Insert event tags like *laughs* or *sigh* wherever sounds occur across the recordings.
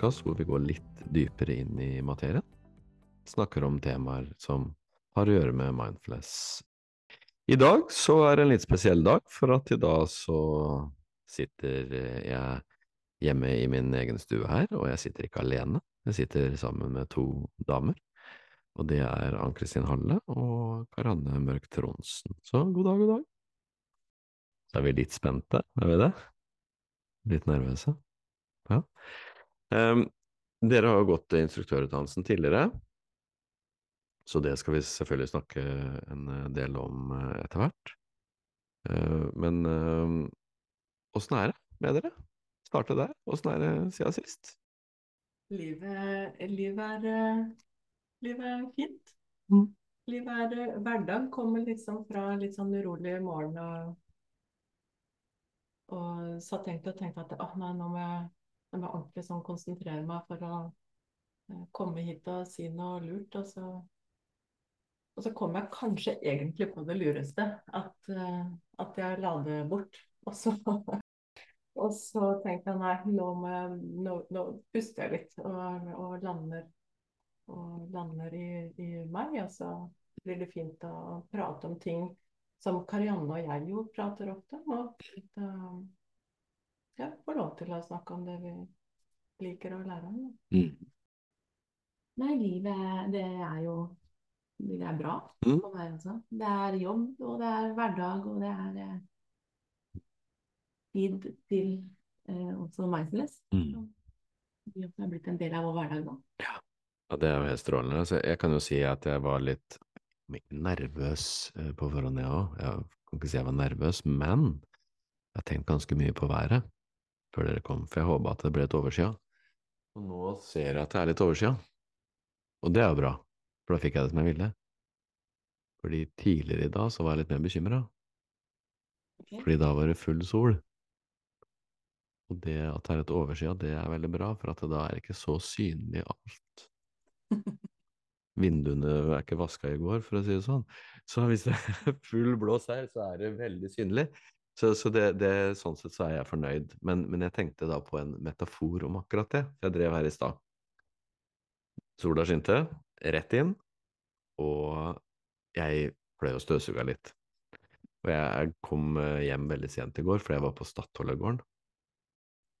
podkast hvor vi går litt dypere inn i materien. Snakker om temaer som har å gjøre med mindfulness. I dag så er det en litt spesiell dag, for at i dag så sitter jeg hjemme i min egen stue her, og jeg sitter ikke alene. Jeg sitter sammen med to damer, og det er Ann-Kristin Halle og Karanne Mørk Tronsen. Så god dag, god dag. Så er vi litt spente, er vi det? Litt nervøse? Ja. Um, dere har jo gått instruktørutdannelsen tidligere, så det skal vi selvfølgelig snakke en del om eh, etter hvert. Uh, men åssen uh, er det med dere? Starte der. Åssen er det siden sist? Livet, livet, er, livet er fint. Mm. Livet er hverdag. Kommer liksom fra litt sånn urolig morgen og, og så tenkte og tenkte at å, nei, nå må jeg jeg må ordentlig sånn konsentrere meg for å eh, komme hit og si noe lurt. Og så, og så kom jeg kanskje egentlig på det lureste, at, uh, at jeg la det bort. *laughs* Og så, og så tenkte jeg nei, nå, jeg, nå, nå puster jeg litt og, og lander, og lander i, i, meg. Og så blir det fint å prate om ting som Karianne og jeg jo prater ofte om. Uh, ja, få lov til å snakke om det vi liker å lære om. Mm. Nei, livet det er jo det er bra mm. for meg også. Det er jobb, og det er hverdag, og det er eh, tid til eh, også mindfulness. Mm. Det har blitt en del av vår hverdag nå. Ja. ja, det er jo helt strålende. Så jeg kan jo si at jeg var litt nervøs eh, på forhånd, jeg òg. Jeg kan ikke si jeg var nervøs, men jeg har tenkt ganske mye på været før dere kom, for jeg håpa at det ble et oversida. Og nå ser jeg at det er litt oversida, og det er jo bra, for da fikk jeg det som jeg ville. Fordi tidligere i dag så var jeg litt mer bekymra, okay. fordi da var det full sol. Og det at det er et oversida, det er veldig bra, for at det da er ikke så synlig alt. *laughs* Vinduene er ikke vaska i går, for å si det sånn. Så hvis det er full blås her, så er det veldig synlig. Så, så det, det, sånn sett så er jeg fornøyd. Men, men, jeg tenkte da på en metafor om akkurat det. Jeg drev her i stad. Sola skinte, rett inn, og jeg ble jo støvsuga litt. Og jeg kom eh, hjem veldig sent i går, for jeg var på Stadholdegården.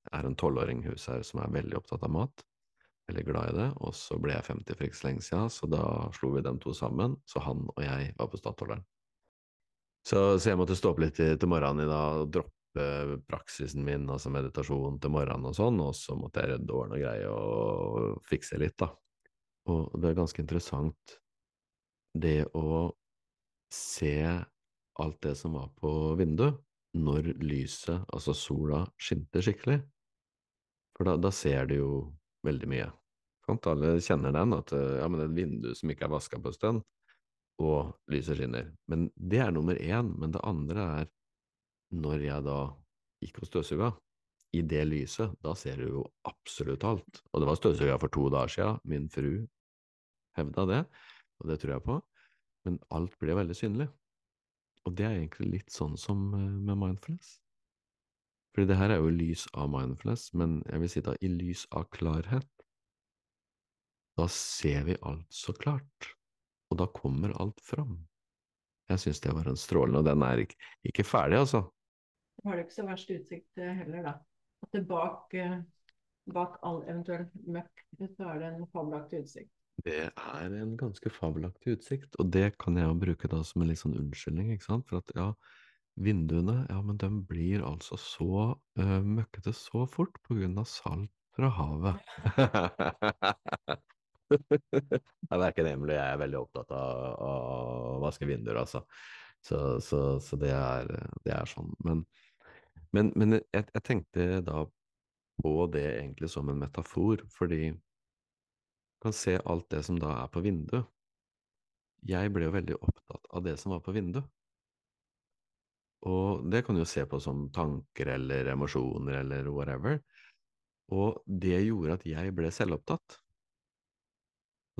Det er en tolvåringhus her som er veldig opptatt av mat. Veldig glad i det. Og så ble jeg 50 for ikke så lenge siden, så da slo vi dem to sammen. Så han og jeg var på Stadholderen. Så, så, jeg måtte stå opp litt til, til morgenen i dag og droppe praksisen min, altså meditasjon til morgenen og sånn, og så måtte jeg rydde årene og greie og fikse litt, da. Og det er ganske interessant det å se alt det som var på vinduet, når lyset, altså sola, skinte skikkelig. For da, da ser du jo veldig mye. Alle kjenner den, at ja, men et vindu som ikke er vaska på en stund, og lyset skinner. Men det er nummer én. Men det andre er når jeg da gikk og støvsuga, i det lyset, da ser du jo absolutt alt. Og det var støvsuga for to dager siden, min fru hevda det, og det tror jeg på, men alt ble veldig synlig. Og det er egentlig litt sånn som eh, med mindfulness. Fordi det her er jo lys av mindfulness, men jeg vil si da i lys av klarhet. Da ser vi alt så klart og da kommer alt fram. Jeg syns det var en strålende, og den er ikke, ikke ferdig, altså. Det har du ikke så verst utsikt eh, heller, da. At det bak, bak all eventuell møkk, så er det en fabelaktig utsikt. Det er en ganske fabelaktig utsikt, og det kan jeg jo bruke da som en litt sånn unnskyldning, ikke sant, for at ja, vinduene, ja, men de blir altså så uh, møkkete så fort på grunn av salt fra havet. *laughs* *laughs* er ikke hemmelig, jeg er veldig opptatt av å vaske vinduer, altså. Så, så, så det, er, det, er, sånn. Men, men, men jeg, jeg, tenkte da på det egentlig som en metafor, fordi du kan se alt det som da er på vinduet. Jeg ble jo veldig opptatt av det som var på vinduet. Og det kan du jo se på som tanker eller emosjoner eller whatever. Og det gjorde at jeg ble selvopptatt.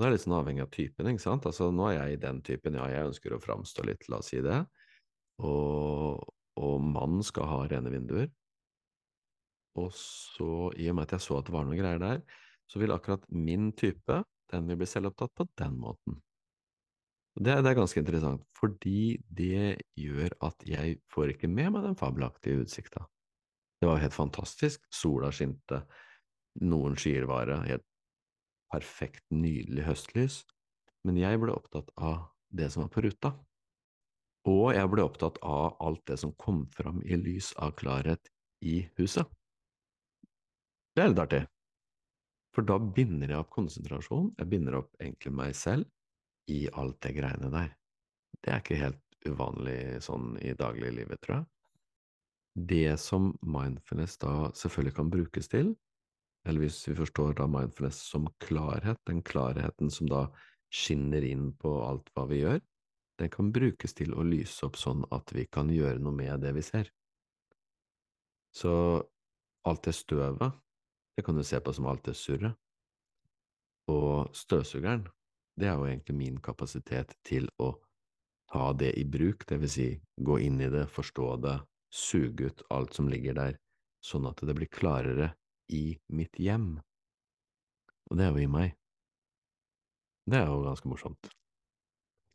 Og det er litt sånn avhengig av typen, ikke sant. Altså, nå er jeg i den typen, ja, jeg ønsker å framstå litt, la oss si det. Og, og mannen skal ha rene vinduer. og så, i og med at jeg så at det var noen greier der, så vil akkurat min type, den vil bli selvopptatt på den måten. Det, det, er ganske interessant, fordi det gjør at jeg får ikke med meg den fabelaktige utsikta. Det var helt fantastisk, sola skinte, noen skyer var helt perfekt, nydelig høstlys, men jeg ble opptatt av det som var på ruta. Og jeg ble opptatt av alt det som kom fram i lys av klarhet i huset. Det er litt artig, for da binder jeg opp konsentrasjon, jeg binder opp egentlig meg selv i alt det greiene der. Det er ikke helt uvanlig sånn i dagliglivet, tror jeg. Det som mindfulness da selvfølgelig kan brukes til, eller hvis vi forstår da mindfulness som klarhet, den klarheten som da skinner inn på alt hva vi gjør, den kan brukes til å lyse opp sånn at vi kan gjøre noe med det vi ser. Så alt det støvet, det kan du se på som alt det surret. Og støvsugeren, det er jo egentlig min kapasitet til å ta det i bruk, det vil si gå inn i det, forstå det, suge ut alt som ligger der, sånn at det blir klarere i mitt hjem. Og det er jo i meg. Det er jo ganske morsomt.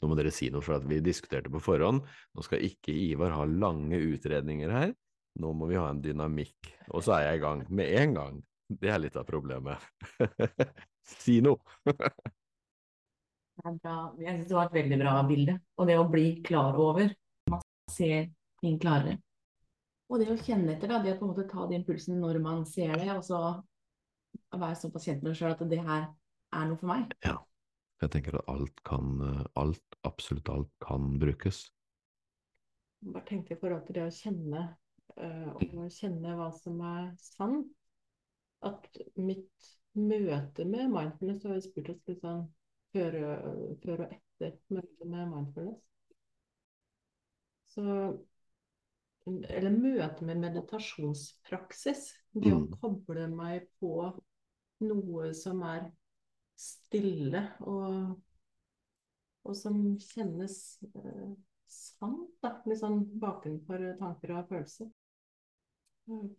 Nå må dere si noe, for at vi diskuterte på forhånd. Nå skal ikke Ivar ha lange utredninger her. Nå må vi ha en dynamikk. Og så er jeg i gang med en gang. Det er litt av problemet. *laughs* si noe! det er bra. Jeg synes det var et veldig bra bilde. Og det å bli klar over. Man ser ting klarere. Og det å kjenne etter, da, det å på en måte ta de impulsen når man ser det, og så være såpass kjent med det sjøl at det her er noe for meg. Ja. Jeg tenker at alt kan, alt, absolutt alt kan brukes. Bare tenkte i forhold til det å kjenne, uh, og kjenne hva som er sann, at mitt møte med mindfulness har jeg spurt oss litt sånn før, før og etter møtet med mindfulness. Så Eller møte med meditasjonspraksis. Det å mm. koble meg på noe som er stille og, og som kjennes eh, sant, da. Litt sånn bakenfor tanker og følelser.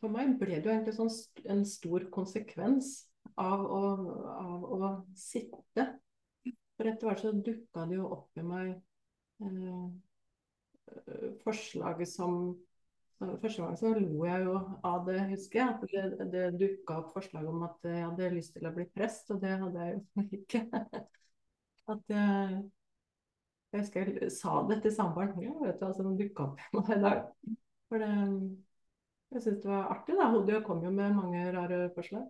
For meg ble det jo egentlig sånn en stor konsekvens av å, av å sitte. For etter hvert så dukka det jo opp i meg eh, forslaget som Første gang så lo jeg jo av det, husker jeg. Det, det dukka opp forslag om at jeg hadde lyst til å bli prest, og det hadde jeg jo *laughs* ikke. At jeg, jeg husker jeg sa det til samboeren. Ja, vet du altså den dukka opp i meg i dag. For det, jeg syntes det var artig, da. Hodet kom jo med mange rare forslag.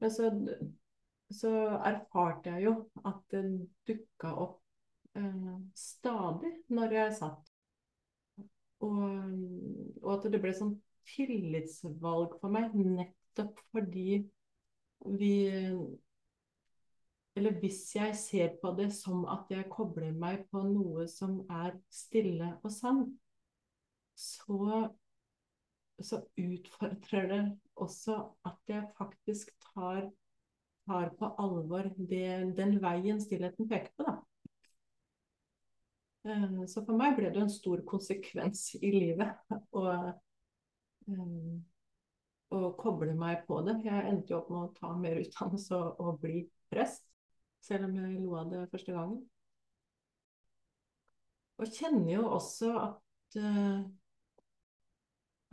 Men så, så erfarte jeg jo at det dukka opp eh, stadig når jeg satt og, og, at det ble sånn tillitsvalg for meg, nettopp fordi vi Eller hvis jeg ser på det som at jeg kobler meg på noe som er stille og sant, så, så utfordrer det også at jeg faktisk tar, tar på alvor det, den veien stillheten peker på. da. Eh, så for meg ble det en stor konsekvens i livet å, eh, å koble meg på det. Jeg endte jo opp med å ta mer utdannelse og, og bli prest, selv om jeg lo av det første gangen. Og kjenner jo også at uh,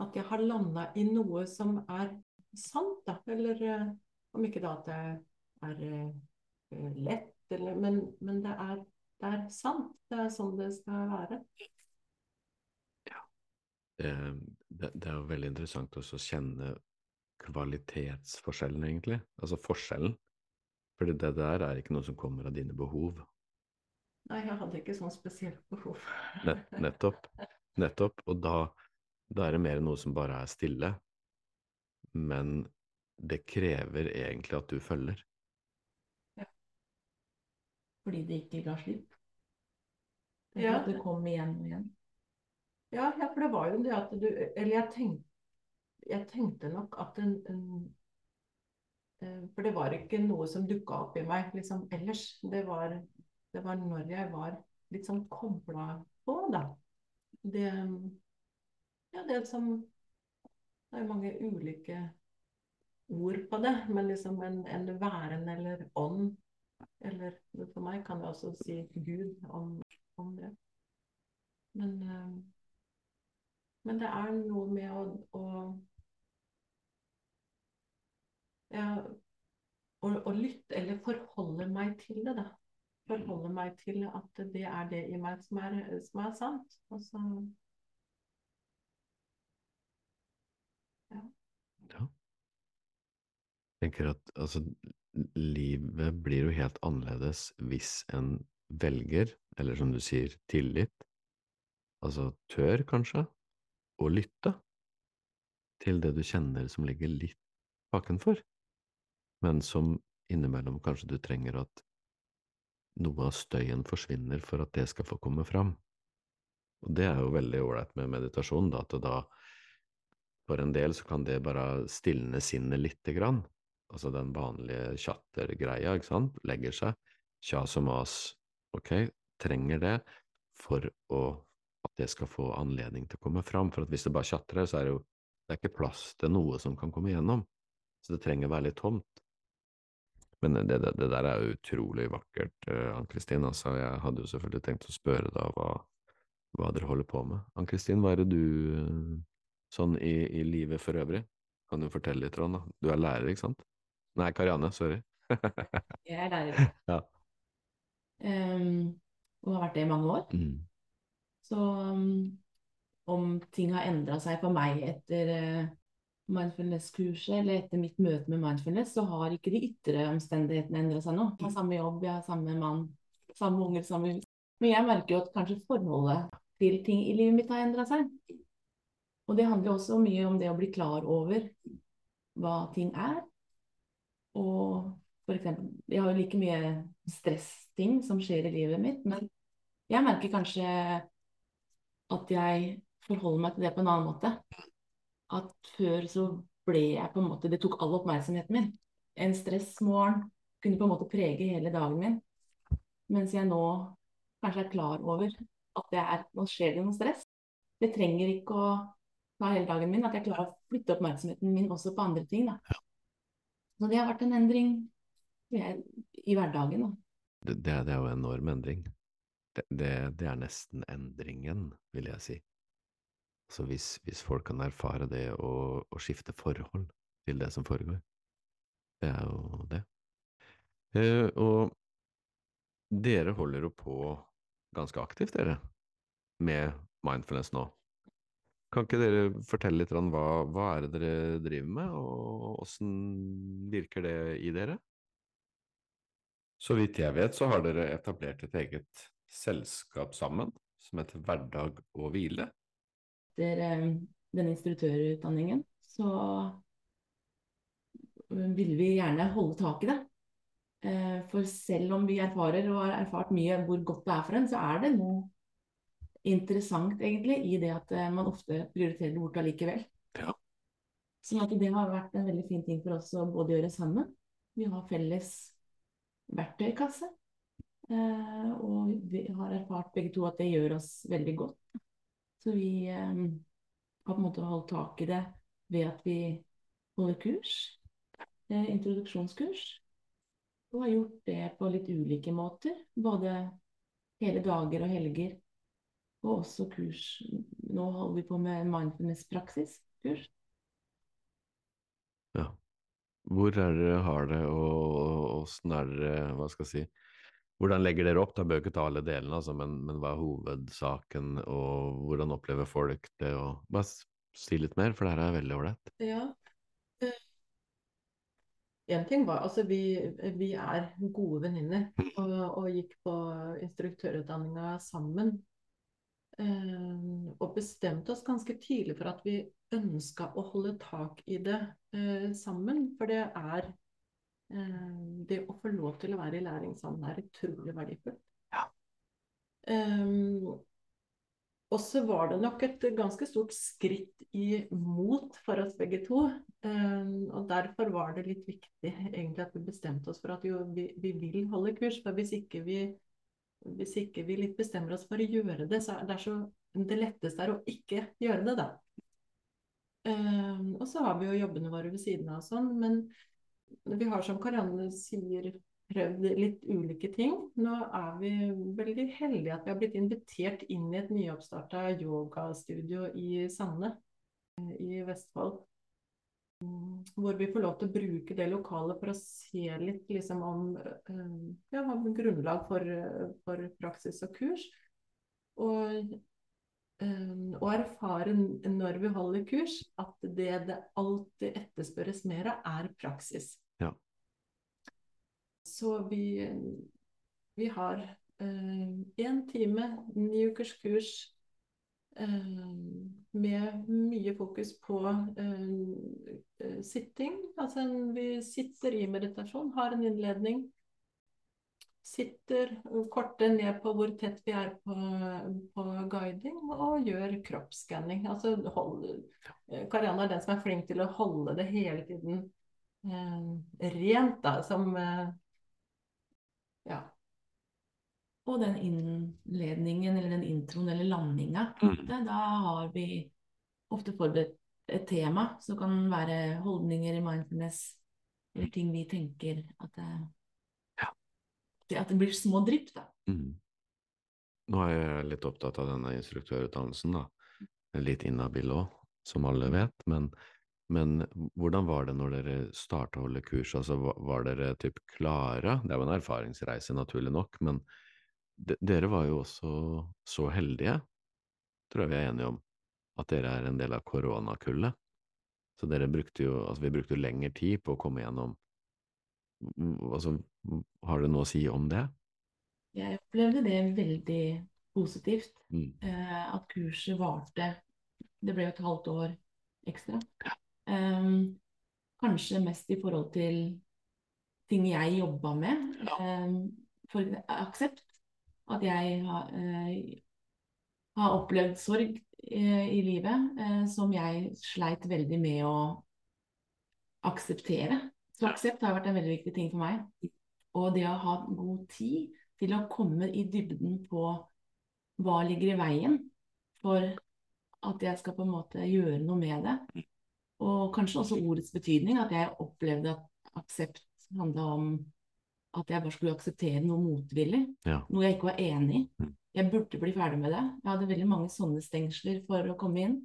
at jeg har landa i noe som er sant, da. Eller om ikke da at det er lett, eller, men, men det er er sant. Det er sånn det skal være. Ja. Det, det er jo veldig interessant også å kjenne kvalitetsforskjellen, egentlig. Altså forskjellen. Fordi det der er ikke noe som kommer av dine behov. Nei, jeg hadde ikke sånn spesielt behov. Nett, nettopp. Nettopp. Og da, da er det mer noe som bare er stille. Men det krever egentlig at du følger. Ja. Fordi det ikke ga slipp? Ja. At det kom igjen og igjen? Ja, ja, for det var jo det at du Eller jeg tenkte, jeg tenkte nok at en, en eh, For det var ikke noe som dukka opp i meg liksom ellers. Det var, det var når jeg var litt sånn kobla på, da. Det Ja, det som Det er mange ulike ord på det, men liksom en, en væren eller ånd Eller for meg kan jeg også si Gud om, om det. Men, eh, men det er noe med å, å ja, å, å lytte eller forholde meg til det, da. Forholde meg til at det er det i meg som er, som er sant. og ja. Ja. Jeg tenker at altså, livet blir jo helt annerledes hvis en velger, eller som du sier, tillit, altså tør kanskje, å lytte til det du kjenner som ligger litt bakenfor, men som innimellom kanskje du trenger at noe av støyen forsvinner for at det skal få komme fram. Og det er jo veldig ålreit med meditasjon, da, at da for en del så kan det bare stilne sinnet lite grann. Altså den vanlige tjattergreia, ikke sant, legger seg. Kjas og mas, ok, trenger det for å, at det skal få anledning til å komme fram. For at hvis det bare tjatrer, så er det jo det er ikke plass til noe som kan komme igjennom. Så det trenger å være litt tomt. Men det, det, det der er utrolig vakkert, uh, Ann-Kristin. Altså, jeg hadde jo selvfølgelig tenkt å spørre da hva, hva dere holder på med. Ann-Kristin, hva er det du uh, sånn i, i, livet for øvrig? Kan du fortelle litt, Ron? da? Du er lærer, ikke sant? Nei, Karianne, sorry. jeg er lærer. *laughs* Ja. Um, og har vært det i mange år. Mm. Så um, om ting har endra seg for meg etter uh, mindfulness-kurset eller etter mitt møte med mindfulness, så har ikke de ytre omstendighetene endra seg nå. Jeg har samme jobb, jeg har samme mann, samme unger, samme hus. Men jeg merker jo at kanskje forholdet til ting i livet mitt har endra seg. Og det handler også mye om det å bli klar over hva ting er. Og for eksempel, jeg har jo like mye stressting som skjer i livet mitt, men jeg merker kanskje at jeg forholder meg til det på en annen måte. At før så ble jeg på en måte Det tok all oppmerksomheten min. En stressmorgen kunne på en måte prege hele dagen min. Mens jeg nå kanskje er klar over at det er, nå skjer det noe stress. Det trenger ikke å ta hele dagen min. At jeg klarer å flytte oppmerksomheten min også på andre ting. Da. Så det har vært en endring i hverdagen. Da. Det, det, er jo en enorm endring. Det, det, det, er nesten endringen, vil jeg si. Så hvis, hvis folk kan erfare det og, og, skifte forhold til det som foregår, det er jo det. Eh, og dere holder jo på ganske aktivt, dere, med mindfulness nå. Kan ikke dere fortelle litt om hva, hva er det dere driver med, og åssen virker det i dere? Så vidt jeg vet, så har dere etablert et eget selskap sammen, som heter Hverdag og hvile. Etter eh, denne instruktørutdanningen så vil vi gjerne holde tak i det. Eh, for selv om vi erfarer og har erfart mye hvor godt det er for en, så er det noe interessant, egentlig, i det at eh, man ofte prioriterer det bort allikevel. Ja. Så det har vært en veldig fin ting for oss å både gjøre sammen. Vi har felles verktøykasse. Eh, og vi har erfart begge to at det gjør oss veldig godt. Så vi eh, har på en måte holdt tak i det ved at vi holder kurs. Eh, introduksjonskurs. Og har gjort det på litt ulike måter. Både hele dager og helger og også kurs. Nå holder vi på med mindfulness-praksis-kurs. Hvor er dere har det, og åssen er dere Hva skal jeg si Hvordan legger dere opp? Da bør ikke ta alle delene, altså, men, men, hva er hovedsaken, og hvordan opplever folk det? Og, bare si litt mer, for det her er veldig ålreit. Ja. Eh, en ting var Altså, vi, vi er gode venninner og, og, gikk på instruktørutdanninga sammen. Eh, og bestemte oss ganske tidlig for at vi ønska å holde tak i det eh, sammen. For det er eh, Det å få lov til å være i læring sammen er utrolig verdifullt. Ja. Um, og så var det nok et ganske stort skritt imot for oss begge to. Um, og derfor var det litt viktig egentlig at vi bestemte oss for at jo, vi, vi vil holde kurs. For hvis ikke vi hvis ikke vi litt bestemmer oss for å gjøre det, så er det, så, det letteste er å ikke gjøre det, da. Eh, og så har vi jo jobbene våre ved siden av sånn, men vi har som Karianne sier prøvd litt ulike ting. Nå er vi veldig heldige at vi har blitt invitert inn i et nyoppstarta yogastudio i Sande eh, i Vestfold. Hvor vi får lov til å bruke det lokalet for å se litt liksom, om eh, ja, grunnlag for, for, praksis og kurs. Og, eh, og, erfare når vi holder kurs, at det det alltid etterspørres mer av, er praksis. Ja. Så vi, vi har én uh, time, ni ukers kurs uh, med mye fokus på uh, sitting. Altså vi sitter i meditasjon, har en innledning. Sitter kortet ned på hvor tett vi er på, på guiding, og gjør kroppsskanning. Altså Karianne er den som er flink til å holde det hele tiden eh, rent, da, som ja, og den innledningen eller den introen eller landinga, mm. da har vi ofte forberedt et tema som kan være holdninger i mindfulness, eller ting vi tenker at det. At det blir små drypp, da. Mm. Nå er jeg litt opptatt av denne instruktørutdannelsen, da. Litt inhabil òg, som alle vet. Men, men, hvordan var det når dere starta å holde kurs? Altså, var, dere typ klare? Det er jo en erfaringsreise, naturlig nok, men dere var jo også så heldige, tror jeg vi er enige om, at dere er en del av koronakullet. Så dere brukte jo, altså vi brukte jo lengre tid på å komme gjennom Altså, har det noe å si om det? Jeg opplevde det veldig positivt. Mm. Eh, at kurset varte Det ble jo et halvt år ekstra. Ja. Um, kanskje mest i forhold til ting jeg jobba med. Ja. Um, for aksept at jeg har, uh, har opplevd sorg uh, i livet uh, som jeg sleit veldig med å akseptere. Så aksept har vært en veldig viktig ting for meg. Og det å ha god tid til å komme i dybden på hva ligger i veien for at jeg skal på en måte gjøre noe med det. Og kanskje også ordets betydning. At jeg opplevde at aksept handla om at jeg bare skulle akseptere noe motvillig. Ja. Noe jeg ikke var enig i. Mm. Jeg burde bli ferdig med det. Jeg hadde veldig mange sånne stengsler for å komme inn.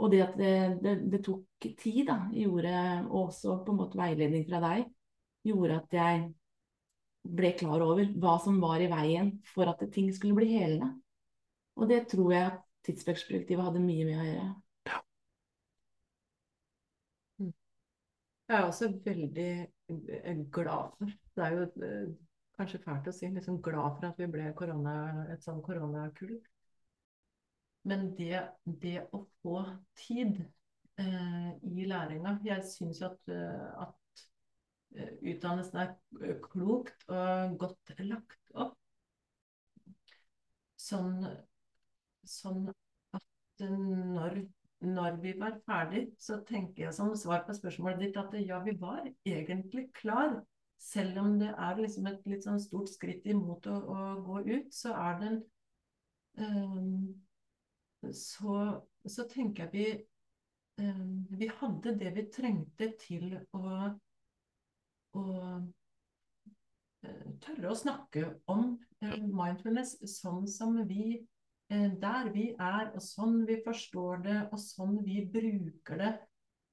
Og det at det, det, det tok tid, da, gjorde, og også på en måte veiledning fra deg, gjorde at jeg ble klar over hva som var i veien for at ting skulle bli helende. Og det tror jeg at tidsperspektivet hadde mye med å gjøre. Ja. Jeg er også veldig glad for det er jo eh, kanskje fælt å si, liksom glad for at vi ble korona, et sånn koronakull. Men det, det, å få tid eh, i læringa Jeg syns at, eh, at eh, utdannelsen er klokt og godt lagt opp. Sånn, sånn at når, når vi var ferdig, så tenker jeg som svar på spørsmålet ditt at ja, vi var egentlig klar selv om det er liksom et litt sånn stort skritt imot å, å gå ut, så er det um, så, så, tenker jeg vi um, Vi hadde det vi trengte til å, å uh, tørre å snakke om uh, mindfulness sånn som vi uh, Der vi er, og sånn vi forstår det, og sånn vi bruker det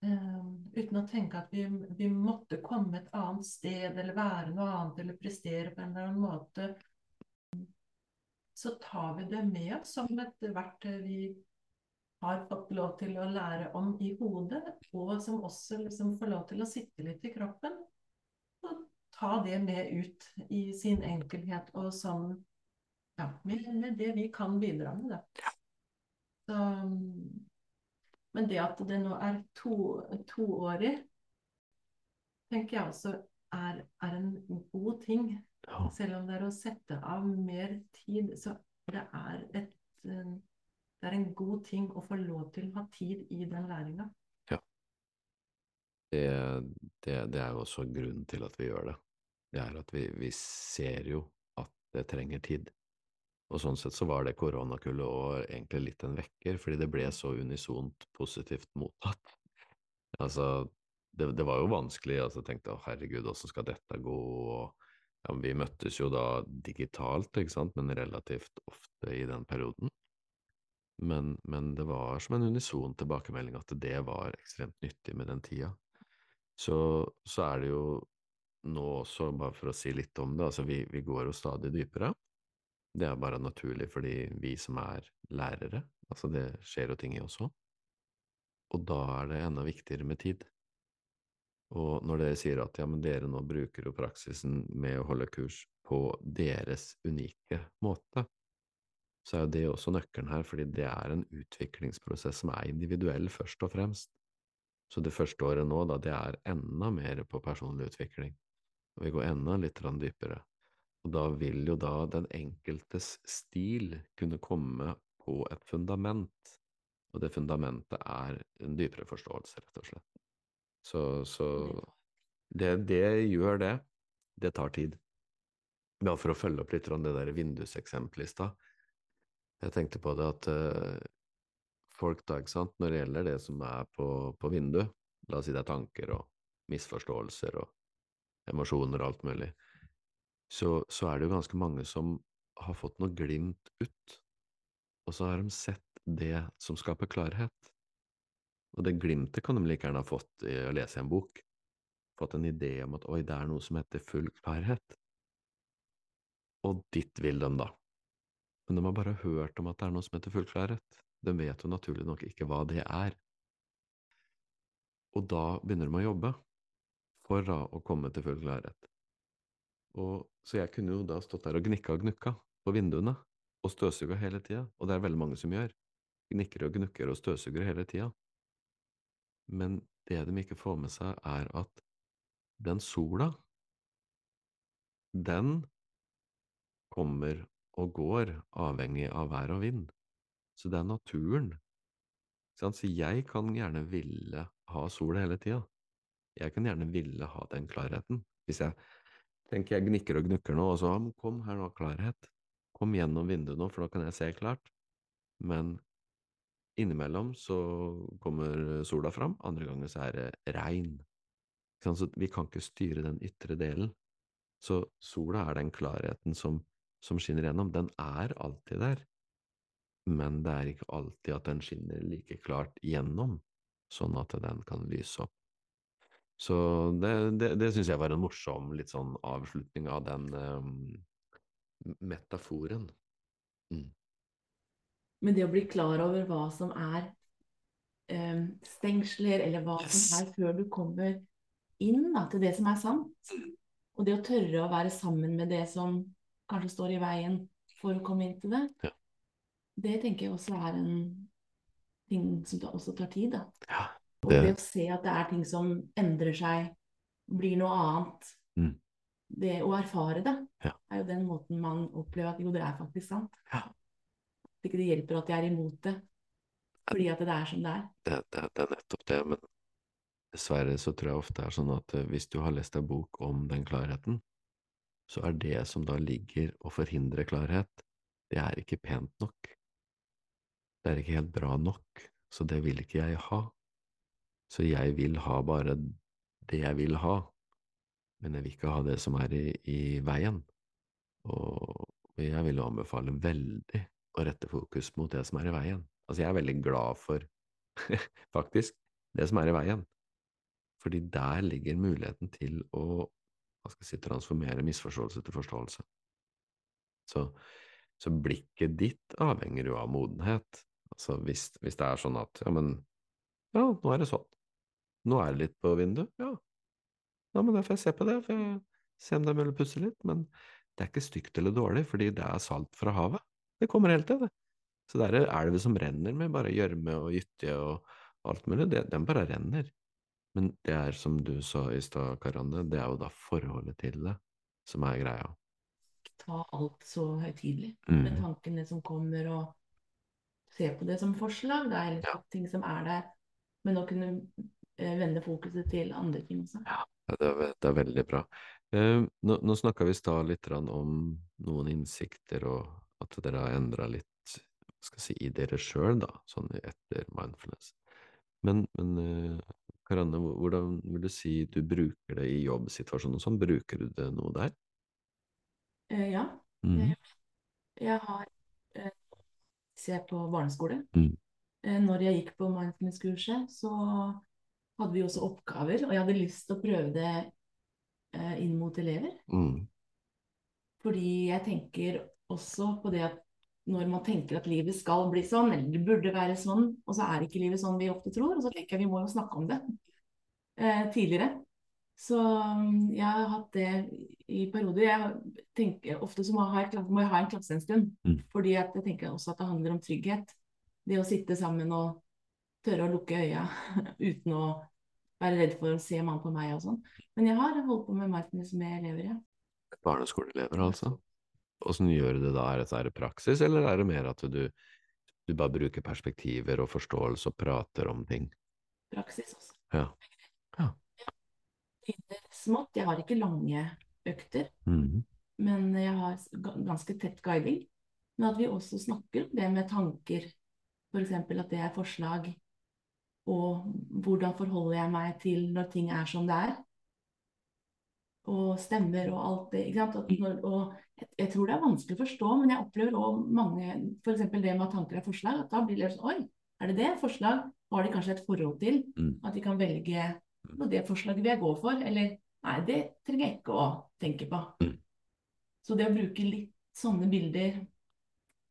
uten å tenke at vi, vi, måtte komme et annet sted eller være noe annet eller prestere på en eller annen måte. Så tar vi det med oss som et verktøy vi har fått lov til å lære om i hodet, og som også liksom får lov til å sitte litt i kroppen. Ta det med ut i sin enkelhet og sånn ja, med, med det vi kan bidra med. da. Så men det at det nå er to, toårig, tenker jeg også er, er, en god ting. Ja. Selv om det er å sette av mer tid, så det er, et, det er en god ting å få lov til å ha tid i den læringa. Ja. Det, det, det, er jo også grunnen til at vi gjør det. Det er at vi, vi ser jo at det trenger tid. Og sånn sett så var det koronakullet òg egentlig litt en vekker, fordi det ble så unisont positivt mottatt. Altså, det, det var jo vanskelig, altså jeg tenkte å herregud, åssen skal dette gå? Og, ja, vi møttes jo da digitalt, ikke sant, men relativt ofte i den perioden. Men, men det var som en unison tilbakemelding at det var ekstremt nyttig med den tida. Så, så er det jo nå også, bare for å si litt om det, altså vi, vi går jo stadig dypere. Det er bare naturlig fordi vi som er lærere, altså det skjer jo ting i oss òg. Og da er det enda viktigere med tid. Og når dere sier at ja, men dere nå bruker jo praksisen med å holde kurs på deres unike måte, så er jo det også nøkkelen her, fordi det er en utviklingsprosess som er individuell først og fremst. Så det første året nå, da, det er enda mer på personlig utvikling, og vi går enda litt dypere. Og da vil jo da den enkeltes stil kunne komme på et fundament, og det fundamentet er en dypere forståelse, rett og slett. Så, så det, det, gjør det. Det tar tid. Bare for å følge opp litt det der vinduseksempelet i stad. Jeg tenkte på det at uh, folk da, ikke sant, når det gjelder det som er på, på vinduet, la oss si det er tanker og misforståelser og emosjoner og alt mulig, så, så er det jo ganske mange som har fått noe glimt ut, og så har de sett det som skaper klarhet. Og det glimtet kan de like gjerne ha fått i å lese en bok, fått en idé om at oi, det er noe som heter full klarhet. Og dit vil de, da. Men de har bare hørt om at det er noe som heter full klarhet. De vet jo naturlig nok ikke hva det er. Og da begynner de å jobbe for da å komme til full klarhet. Og, så jeg kunne jo da stått der og gnikka og gnukka på vinduene og støvsuga hele tida, og det er veldig mange som gjør. Gnikker og gnukker og støvsuger hele tida. Men det de ikke får med seg, er at den sola, den kommer og går avhengig av vær og vind. Så det er naturen. Så jeg kan gjerne ville ha sol hele tida. Jeg kan gjerne ville ha den klarheten. Hvis jeg tenker jeg gnikker og gnukker nå, og så kom her nå, klarhet. Kom gjennom vinduet nå, for da kan jeg se klart. Men Innimellom så kommer sola fram, andre ganger så er det regn. Så vi kan ikke styre den ytre delen. Så sola er den klarheten som, som skinner gjennom. Den er alltid der, men det er ikke alltid at den skinner like klart gjennom, sånn at den kan lyse opp. Så det, det, det syns jeg var en morsom litt sånn avslutning av den um, metaforen. Mm. Men det å bli klar over hva som er um, stengsler, eller hva yes. som er før du kommer inn da, til det som er sant, og det å tørre å være sammen med det som kanskje står i veien for å komme inn til det, ja. det tenker jeg også er en ting som også tar tid. da. Ja. Og det å se at det er ting som endrer seg, blir noe annet. Mm. Det å erfare det, ja. er jo den måten man opplever at jo, det er faktisk sant. Ja ikke det hjelper at jeg er imot det, fordi at det er som det er. Det, det, det er nettopp det, men dessverre så tror jeg ofte det er sånn at eh, hvis du har lest en bok om den klarheten, så er det som da ligger og forhindrer klarhet, det er ikke pent nok. Det er ikke helt bra nok, så det vil ikke jeg ha. Så jeg vil ha bare det jeg vil ha, men jeg vil ikke ha det som er i, i veien. Og jeg vil anbefale veldig å rette fokus mot det som er i veien. Altså, jeg er veldig glad for, *laughs* faktisk, det som er i veien. Fordi der ligger muligheten til å hva skal jeg si, transformere misforståelse til forståelse. Så, så blikket ditt avhenger jo av modenhet. Altså hvis, hvis, det er sånn at ja, men ja, nå er det sånn. Nå er det litt på vinduet. Ja, ja men da får jeg se på det, for jeg se om det er mulig å pusse litt. Men det er ikke stygt eller dårlig, fordi det er salt fra havet. Det kommer helt til, det. Så det er elver som renner med bare gjørme og gytte og alt mulig. Det, den bare renner. Men det er som du sa i stad, Karanne, det er jo da forholdet til det som er greia. Ta alt så høytidelig mm. med tankene som kommer, og se på det som forslag, Det er ja. ting som er der, men å kunne vende fokuset til andre ting også. Ja, det er, det er veldig bra. Eh, nå nå snakka vi i stad litt om noen innsikter og at dere har endra litt jeg si, i dere sjøl, sånn etter mindfulness. Men, men eh, Karanne, hvordan vil du si du bruker det i jobbsituasjonen sånn? Bruker du det noe der? Eh, ja. Mm. Jeg har eh, ser på barneskole. Mm. Eh, når jeg gikk på mindfulness-kurset, så hadde vi også oppgaver, og jeg hadde lyst til å prøve det eh, inn mot elever. Mm. Fordi jeg tenker også på det at når man tenker at livet skal bli sånn, eller det burde være sånn, og så er ikke livet sånn vi ofte tror, og så tenker jeg vi må jo snakke om det eh, tidligere. Så mm, jeg har hatt det i perioder. Jeg tenker Ofte så må jeg ha, må jeg ha en klasse en stund. Mm. Fordi jeg tenker også at det handler om trygghet. Det å sitte sammen og tørre å lukke øya *laughs* uten å være redd for å se mann på meg og sånn. Men jeg har holdt på med mindfulness med elever, ja. Barneskoleelever, altså? Åssen gjør du det da? Er det praksis, eller er det mer at du, du bare bruker perspektiver og forståelse og prater om ting? Praksis også. Ja. Ja. Smått. Jeg har ikke lange økter. Mhm. Men jeg har ganske tett guiding. Men at vi også snakker om det med tanker. F.eks. at det er forslag. Og hvordan forholder jeg meg til når ting er som det er. Og stemmer og alt det. Ikke sant? At når, og jeg, tror det er vanskelig å forstå, men jeg opplever òg mange F.eks. det med tanker er forslag. At da blir det sånn Oi, er det det? Forslag? Har de kanskje et forhold til? Mm. At de kan velge og det forslaget vil jeg gå for, eller nei, det trenger jeg ikke å tenke på. Mm. Så det å bruke litt sånne bilder,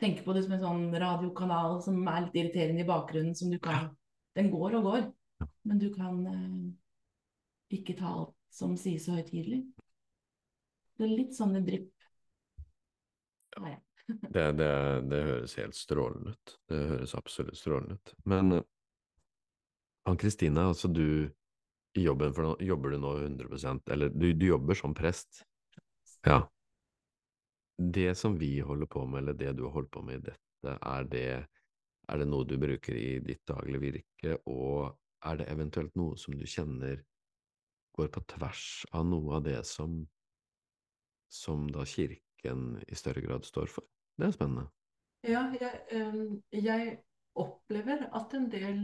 tenke på det som en sånn radiokanal som er litt irriterende i bakgrunnen, som du kan Den går og går, men du kan eh, ikke ta alt som sies så høytidelig. Det er litt sånne drypp. Ja, ja. *laughs* Det, det, det høres helt strålende ut. Det høres absolutt strålende ut. Men eh, Ann-Kristine, altså du i jobben for nå, jobber du nå 100% eller du, du jobber som prest? Ja. Det som vi holder på med, eller det du har holdt på med i dette, er det, er det noe du bruker i ditt daglige virke, og er det eventuelt noe som du kjenner går på tvers av noe av det som, som da kirken i større grad står for? Det er spennende. Ja, jeg, jeg opplever at en del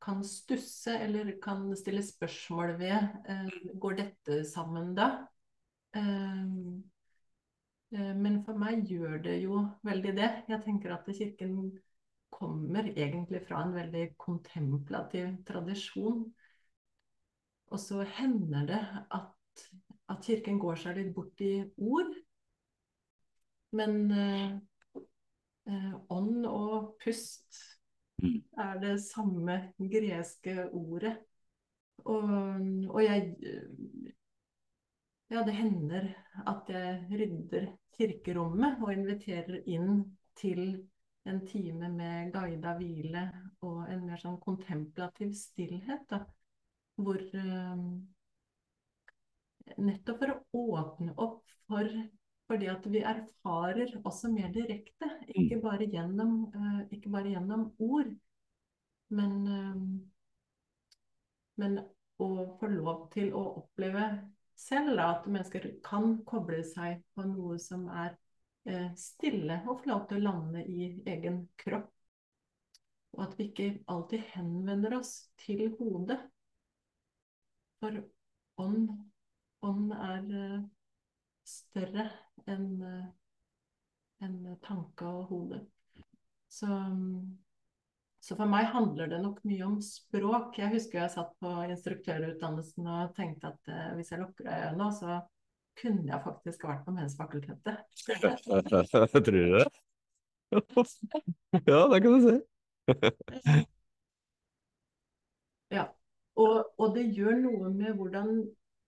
kan stusse eller kan stille spørsmål ved Går dette sammen da? Øh, men for meg gjør det jo veldig det. Jeg tenker at Kirken kommer egentlig fra en veldig kontemplativ tradisjon. Og så hender det at, at Kirken går seg litt bort i ord. Men eh, eh, ånd og pust Mm. er det samme greske ordet. Og, og jeg eh, Ja, det hender at jeg rydder kirkerommet og inviterer inn til en time med guida hvile og en mer sånn kontemplativ stillhet. Da, hvor eh, Nettopp for å åpne opp for det at vi erfarer også mer direkte, ikke bare gjennom, eh, ikke bare gjennom ord, men, eh, men å få lov til å oppleve selv da, at mennesker kan koble seg på noe som er eh, stille, og få lov til å lande i egen kropp. Og at vi ikke alltid henvender oss til hodet. For ånd, ånd er eh, større enn eh, enn tanke og hode. Så, så for meg handler det nok mye om språk. Jeg husker jeg satt på instruktørutdannelsen og tenkte at eh, hvis jeg lukker øynene så kunne jeg faktisk vært på Mensfakultetet. *laughs* Tror du det? *laughs* ja, det kan du si. *laughs* Ja, og, og det gjør noe med hvordan,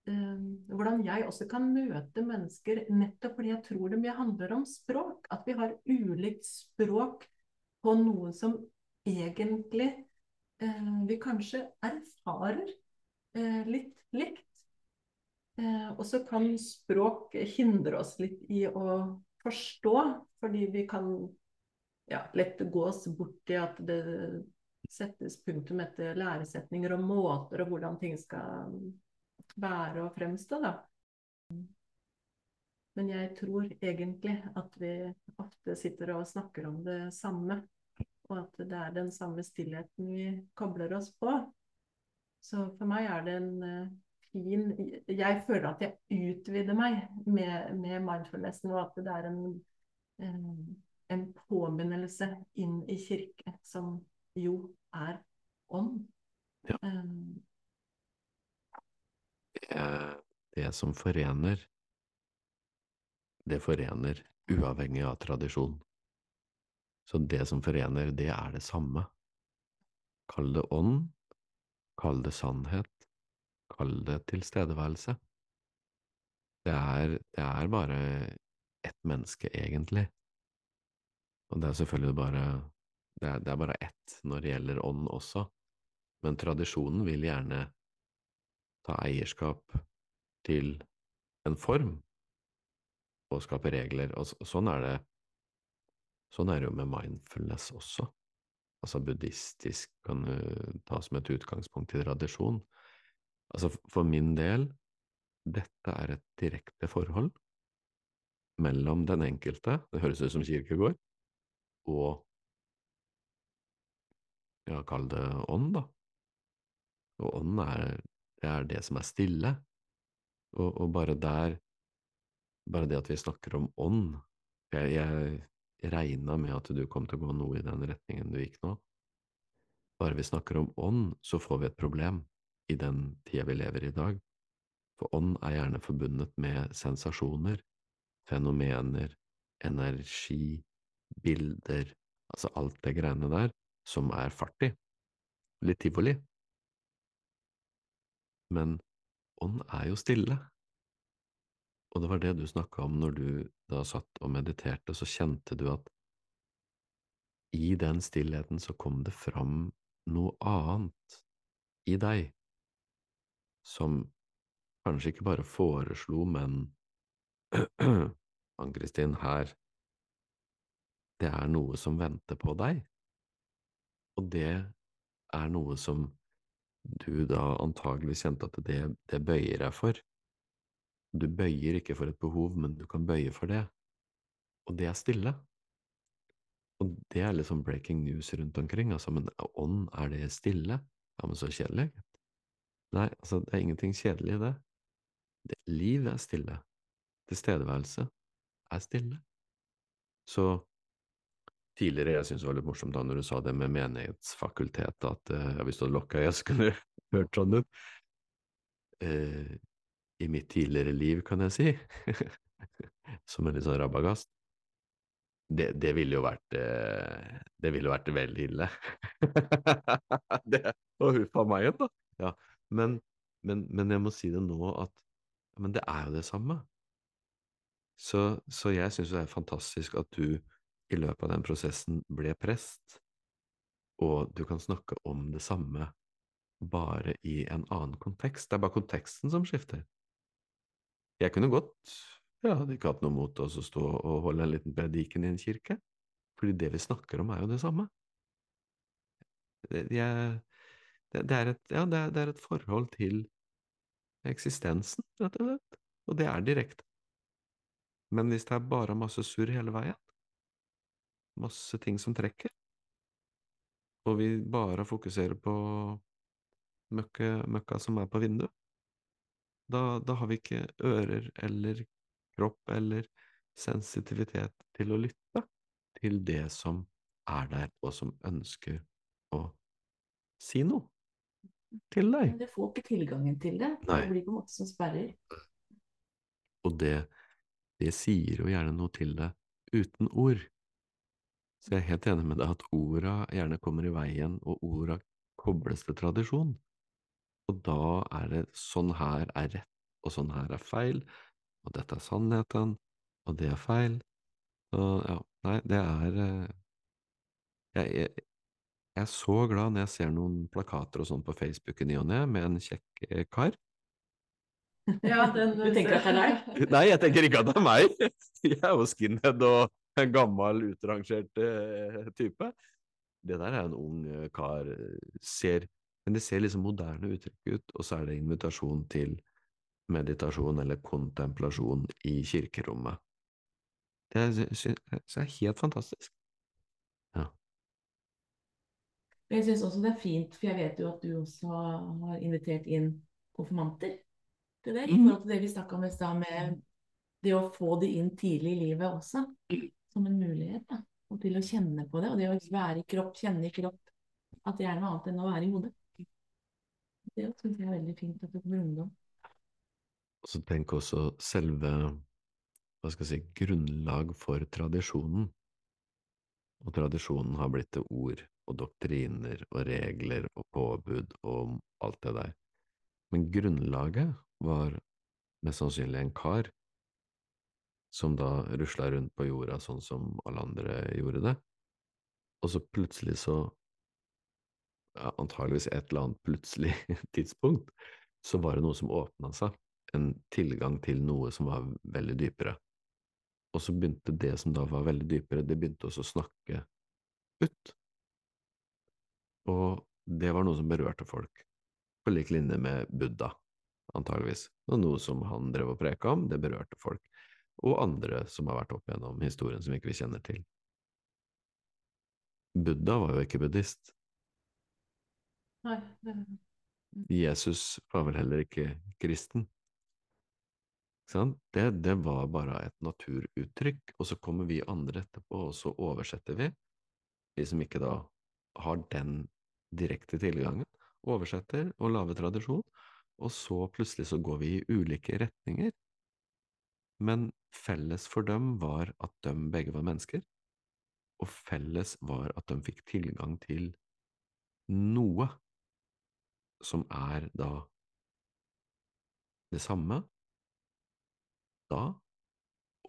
eh, hvordan jeg også kan møte mennesker, nettopp fordi jeg tror det mye handler om språk. At vi har ulikt språk på noe som egentlig eh, vi kanskje erfarer eh, litt likt. Eh, og så kan språk hindre oss litt i å forstå, fordi vi kan ja, lett gå oss bort i at det settes punktum etter læresetninger og måter og hvordan ting skal være og fremstå. Da. Men jeg tror egentlig at vi ofte sitter og snakker om det samme, og at det er den samme stillheten vi kobler oss på. Så for meg er det en uh, fin Jeg føler at jeg utvider meg med, med mindfulnessen, og at det er en, um, en påminnelse inn i kirke, som jo er ånd. Ja. Um, det, det som forener, det forener uavhengig av tradisjon. Så det som forener, det er det samme. Kall det ånd, kall det sannhet, kall det tilstedeværelse. Det er, det er bare ett menneske, egentlig. Og det er selvfølgelig bare det er, det er bare ett når det gjelder ånd også, men tradisjonen vil gjerne ta eierskap til en form og skape regler, og sånn er det Sånn er det jo med mindfulness også. Altså buddhistisk kan du ta som et utgangspunkt i tradisjon. Altså for min del, dette er et direkte forhold mellom den enkelte, det høres ut som kirkegård, og ja, kall det ånd, da. Og ånd er er det som er stille. Og, og bare der, bare det at vi snakker om ånd Jeg, jeg regna med at du kom til å gå noe i den retningen du gikk nå. Bare vi snakker om ånd, så får vi et problem i den tida vi lever i i dag. For ånd er gjerne forbundet med sensasjoner, fenomener, energi, bilder, altså alt det greiene der som er fart i. Litt tivoli men ånd er jo stille. Og det var det du snakka om når du da satt og mediterte, så kjente du at i den stillheten så kom det fram noe annet i deg, som kanskje ikke bare foreslo, men *clears throat* Ann-Kristin, her, det er noe som venter på deg, og det er noe som du da antageligvis kjente at det, det bøyer deg for. Du bøyer ikke for et behov, men du kan bøye for det, og det er stille. Og det er liksom breaking news rundt omkring, altså, men ånd, er det stille? Ja, men så kjedelig. Nei, altså, det er ingenting kjedelig i det. det liv er stille. Tilstedeværelse er stille. Så tidligere jeg syntes det var litt morsomt da når du sa det med menighetsfakultetet, at uh, hvis du hadde lokka øyet, så kunne du *laughs* hørt sånn ut. Uh, I mitt tidligere liv, kan jeg si, *laughs* som en litt sånn rabagast, det, det, ville jo vært uh, Det ville vært veldig ille. *laughs* det, og huff a meg, da. Ja, men, men, men, jeg må si det nå at Men det er jo det samme. Så, så jeg syns det er fantastisk at du i løpet av den prosessen ble prest, og du kan snakke om det samme bare i en annen kontekst. Det er bare konteksten som skifter. Jeg kunne godt Jeg hadde ikke hatt noe mot å stå og holde en liten prediken i en kirke, fordi det vi snakker om, er jo det samme. Jeg, det, det, er et, ja, det, er, det er et forhold til eksistensen, rett og slett, og det er direkte. Men hvis det er bare masse surr hele veien, masse ting som trekker, og vi bare fokuserer på møkka, møkka som er på vinduet, da, da, har vi ikke ører eller kropp eller sensitivitet til å lytte til det som er der, og som ønsker å si noe til deg. Men det får ikke tilgangen til det. Nei. Det blir på en måte som sperrer. Og det, det sier jo gjerne noe til deg uten ord. Så jeg er helt enig med deg at orda gjerne kommer i veien, og orda kobles til tradisjon. Og da er det sånn her er rett, og sånn her er feil, og dette er sannheten, og det er feil. Så ja, nei, det er eh, jeg, jeg, jeg, er så glad når jeg ser noen plakater og sånn på Facebook i ny og ne med en kjekk eh, kar. Ja, den, du tenker at det er deg? *laughs* Nei, jeg tenker ikke at det er meg. *laughs* Jeg er jo skinhead og en gammel, utrangert uh, type. Det der er en ung kar. Ser, men det ser liksom moderne uttrykk ut, og så er det invitasjon til meditasjon eller kontemplasjon i kirkerommet. Det er helt fantastisk. Ja. Jeg syns også det er fint, for jeg vet jo at du også har invitert inn konfirmanter til det, i Mhm. forhold til det vi snakka om i stad, med det å få det inn tidlig i livet også, som en mulighet. Da. Og til å kjenne på det, og det å være i kropp, kjenne i kropp, at det er noe annet enn å være i hodet. Det syns jeg er veldig fint at det kommer ungdom. Og så tenk også selve, hva skal jeg si, grunnlag for tradisjonen. Og tradisjonen har blitt til ord og doktriner og regler og påbud og alt det der. Men grunnlaget var mest sannsynlig en kar som da rusla rundt på jorda sånn som alle andre gjorde det. Og så plutselig så, antageligvis et eller annet plutselig *laughs* tidspunkt, så var det noe som åpna seg. En tilgang til noe som var veldig dypere. Og så begynte det som da var veldig dypere, det begynte også å snakke ut. Og det var noe som berørte folk, på lik linje med Buddha, antageligvis. Og noe som han drev og preka om, det berørte folk. Og andre som har vært opp gjennom historien som ikke vi kjenner til. Buddha var jo ikke buddhist. Nei, Jesus var vel heller ikke kristen. Det, det var bare et naturuttrykk, og så kommer vi andre etterpå, og så oversetter vi, vi som ikke da har den direkte tilgangen, oversetter og lager tradisjon, og så plutselig så går vi i ulike retninger. Men felles for dem var at de begge var mennesker, og felles var at de fikk tilgang til noe som er da det samme da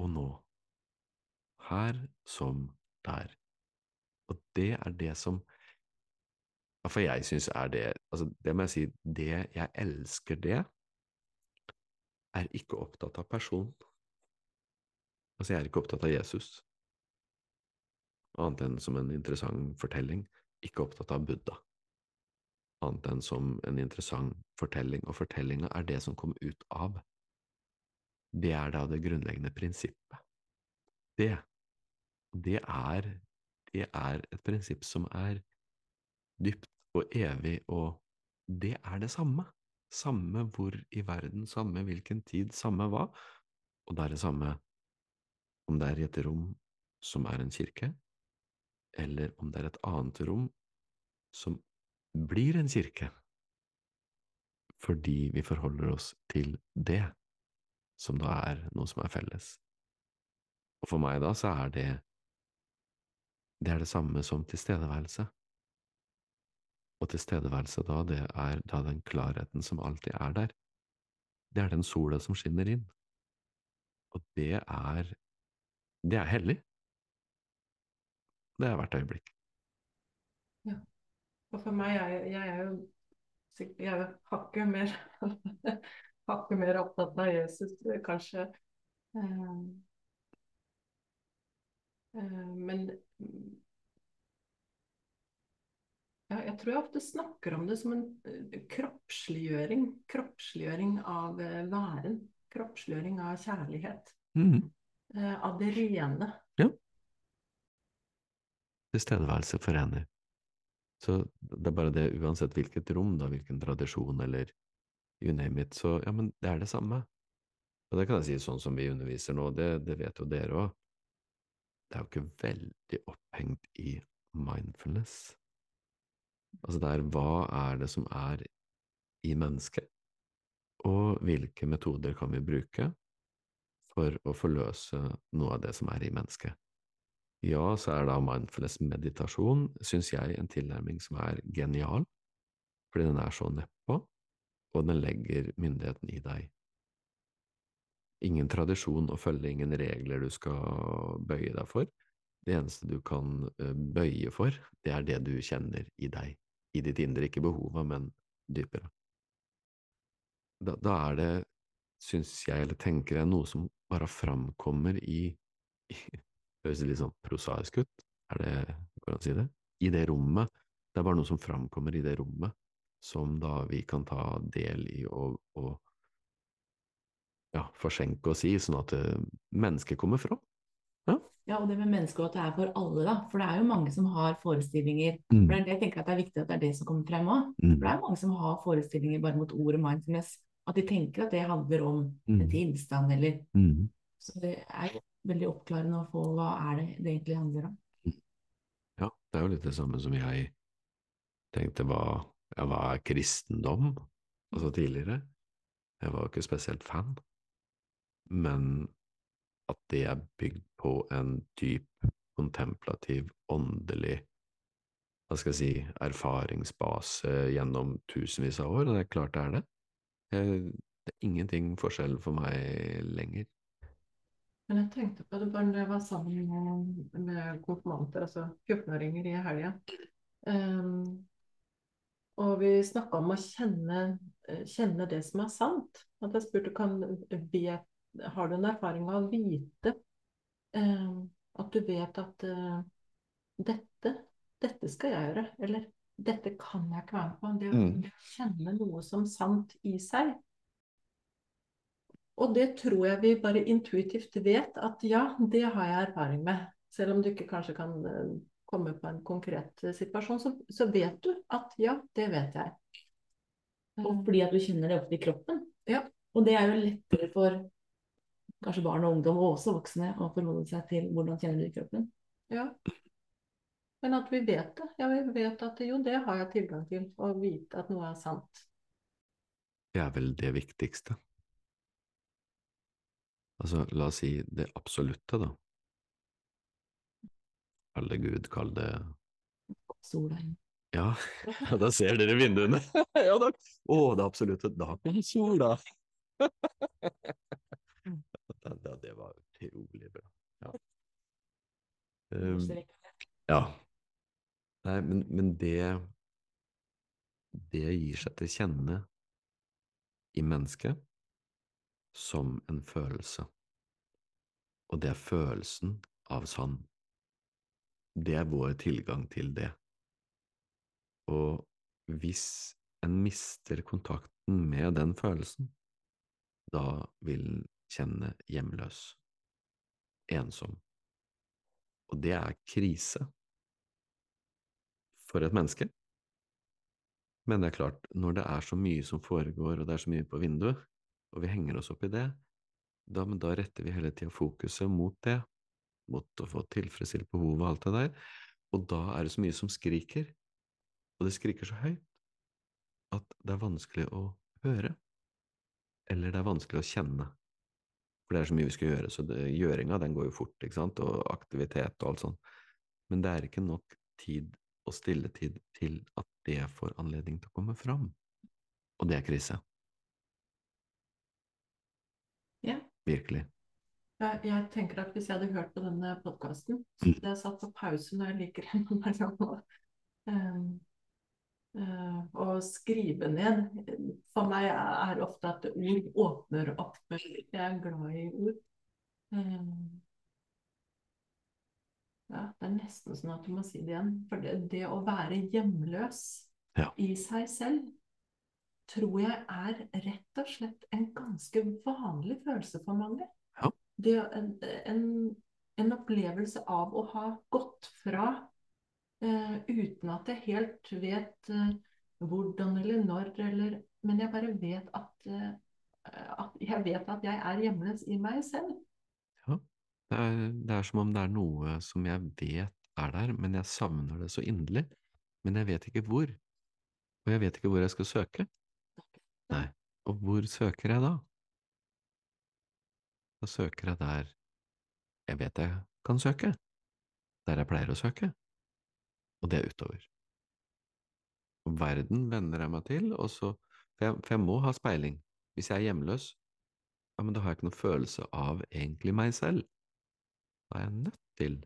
og nå, her som der. Og det er det som For jeg syns er det altså Det må jeg si, det jeg elsker det, er ikke opptatt av person. Altså, jeg er ikke opptatt av Jesus, annet enn som en interessant fortelling, ikke opptatt av Buddha annet enn som en interessant fortelling, og fortellinga er det som kommer ut av. Det er da det grunnleggende prinsippet. Det, det er, det er et prinsipp som er dypt og evig, og det er det samme. Samme hvor i verden, samme hvilken tid, samme hva. Og det er det samme om det er i et rom som er en kirke, eller om det er et annet rom som blir en kirke, fordi vi forholder oss til det, som da er noe som er felles. Og for meg da så er det det er det samme som tilstedeværelse. Og tilstedeværelse da, det er da den klarheten som alltid er der. Det er den sola som skinner inn. Og det er det er hellig. Det er hvert øyeblikk. Og for meg, jeg, jeg er jo jeg er hakket mer *laughs* hakket mer opptatt av Jesus, kanskje. jeg kanskje. men mm, ja, jeg tror jeg ofte snakker om det som en eh, kroppsliggjøring. Kroppsliggjøring av eh, væren. Kroppsliggjøring av kjærlighet. Mm. eh, Av det rene. Tilstedeværelse forener. Så det er bare det, uansett hvilket rom, da, hvilken tradisjon eller you name it, så ja, men det er det samme. Og det kan jeg si sånn som vi underviser nå, det, det vet jo dere òg. Det er jo ikke veldig opphengt i mindfulness. Altså det er hva er det som er i mennesket, og hvilke metoder kan vi bruke for å forløse noe av det som er i mennesket. Ja, så er da mindfulness-meditasjon, syns jeg, en tilnærming som er genial, fordi den er så nedpå, og den legger myndigheten i deg. Ingen tradisjon å følge, ingen regler du skal bøye deg for. Det eneste du kan bøye for, det er det du kjenner i deg, i ditt indre, ikke behovet, men dypere. Da, da er det, syns jeg, eller tenker jeg, noe som bare framkommer i, i Høres litt sånn prosaisk ut? Er det, går det an å si det? I det rommet. Det er bare noe som framkommer i det rommet, som da vi kan ta del i og, og ja, forsenke oss i, sånn at eh, mennesket kommer fram. Ja, og det med mennesket og at det er for alle, da. For det er jo mange som har forestillinger. Mm. For det er det jeg tenker at det er viktig at det er det som kommer frem òg. Mm. For det er mange som har forestillinger bare mot ordet mindfulness. At de tenker at det handler om Mm. en tilstand eller Mm. Så det er veldig oppklarende å få hva er det det egentlig handler om. Ja, det er jo litt det samme som jeg tenkte hva, ja, hva er kristendom? Altså tidligere. Jeg var jo ikke spesielt fan, men at det er bygd på en dyp, kontemplativ, åndelig hva skal jeg si, erfaringsbase gjennom tusenvis av år, og det er klart det er det. Jeg, det er ingenting forskjell for meg lenger. Men jeg tenkte på det bare når jeg var sammen med, med konfirmanter, altså 14-åringer i helga. Um, og vi snakka om å kjenne, kjenne det som er sant. At jeg spurte kan vet, har du en erfaring av å vite um, at du vet at uh, dette, dette skal jeg gjøre, eller dette kan jeg ikke være med på. Det, Mm. kjenne noe som sant i seg. Og det tror jeg vi bare intuitivt vet at ja, det har jeg erfaring med. Selv om du ikke kanskje kan eh, komme på en konkret eh, situasjon, så, så vet du at ja, det vet jeg. Og fordi at du kjenner det ofte i kroppen. Ja. Og det er jo lettere for kanskje barn og ungdom, og også voksne, å forholde seg til hvordan kjenner du i kroppen. Ja. Men at vi vet det. Ja, vi vet at jo, det har jeg tilgang til. Å vite at noe er sant. Det er vel det viktigste. Altså, la oss si det absolutte, da. Kall det Gud, kall det Sola. Ja, *laughs* ja, da ser dere vinduene. *laughs* Ja da. Å, det absolutte. Da kom sola. *laughs* Ja, det, det var utrolig bra. Ja. Um, ja. Nei, men, men det Det gir seg til kjenne i mennesket som en følelse. Og det er følelsen av sann. Det er vår tilgang til det. Og hvis en mister kontakten med den følelsen, da vil en kjenne hjemløs, ensom. Og det er krise for et menneske. Men det er klart, når det er så mye som foregår, og det er så mye på vinduet, og vi henger oss opp i det, da, men da retter vi hele tida fokuset mot det, mot å få tilfredsstilt behovet og alt det der, og da er det så mye som skriker, og det skriker så høyt at det er vanskelig å høre, eller det er vanskelig å kjenne, for det er så mye vi skal gjøre, så det, gjøringa den går jo fort, ikke sant, og aktivitet og alt sånt, men det er ikke nok tid og stilletid til at det får anledning til å komme fram, og det er krise. Ja. Virkelig. Jeg, jeg tenker at hvis jeg hadde hørt på denne podkasten, så Mm. hadde jeg satt på pause når jeg liker en nå. Um, uh, og skrive ned. For meg er ofte at ord åpner opp. Jeg er glad i ord. Um, ja, det er nesten sånn at du må si det igjen. For det, det å være hjemløs Ja. i seg selv tror jeg er rett og slett en ganske vanlig følelse for mange. Ja. Det, en, en, en opplevelse av å ha gått fra eh, uten at jeg helt vet eh, hvordan eller når, eller, men jeg bare vet at, eh, at jeg vet at jeg er hjemløs i meg selv. Det er, det er som om det er noe som jeg vet er der, men jeg savner det så inderlig. Men jeg vet ikke hvor. Og jeg vet ikke hvor jeg skal søke. Nei. Og hvor søker jeg da? Da søker jeg der jeg vet jeg kan søke. Der jeg pleier å søke. Og det er utover. Verden venner jeg meg til, så For jeg, for jeg må ha speiling. Hvis jeg er hjemløs, ja, men da har jeg ikke noen følelse av egentlig meg selv. Da er jeg nødt til,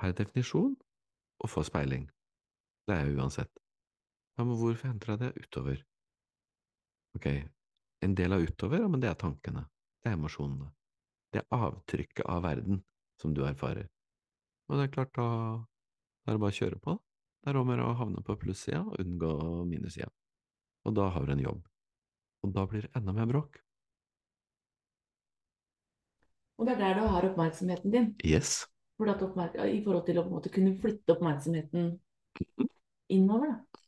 per definisjon, å få speiling. Det er jeg uansett. Ja, men hvorfor henter jeg det utover? Ok, en del av utover, men det er tankene, det er emosjonene, det er avtrykket av verden som du erfarer. Og det er klart, da, da er det bare å kjøre på. Det er om å gjøre å havne på plussida og unngå minussida. Og da har du en jobb. Og da blir det enda mer bråk. Og det er der du har oppmerksomheten din. Yes. I forhold til å måte kunne flytte oppmerksomheten *laughs* innover. Da.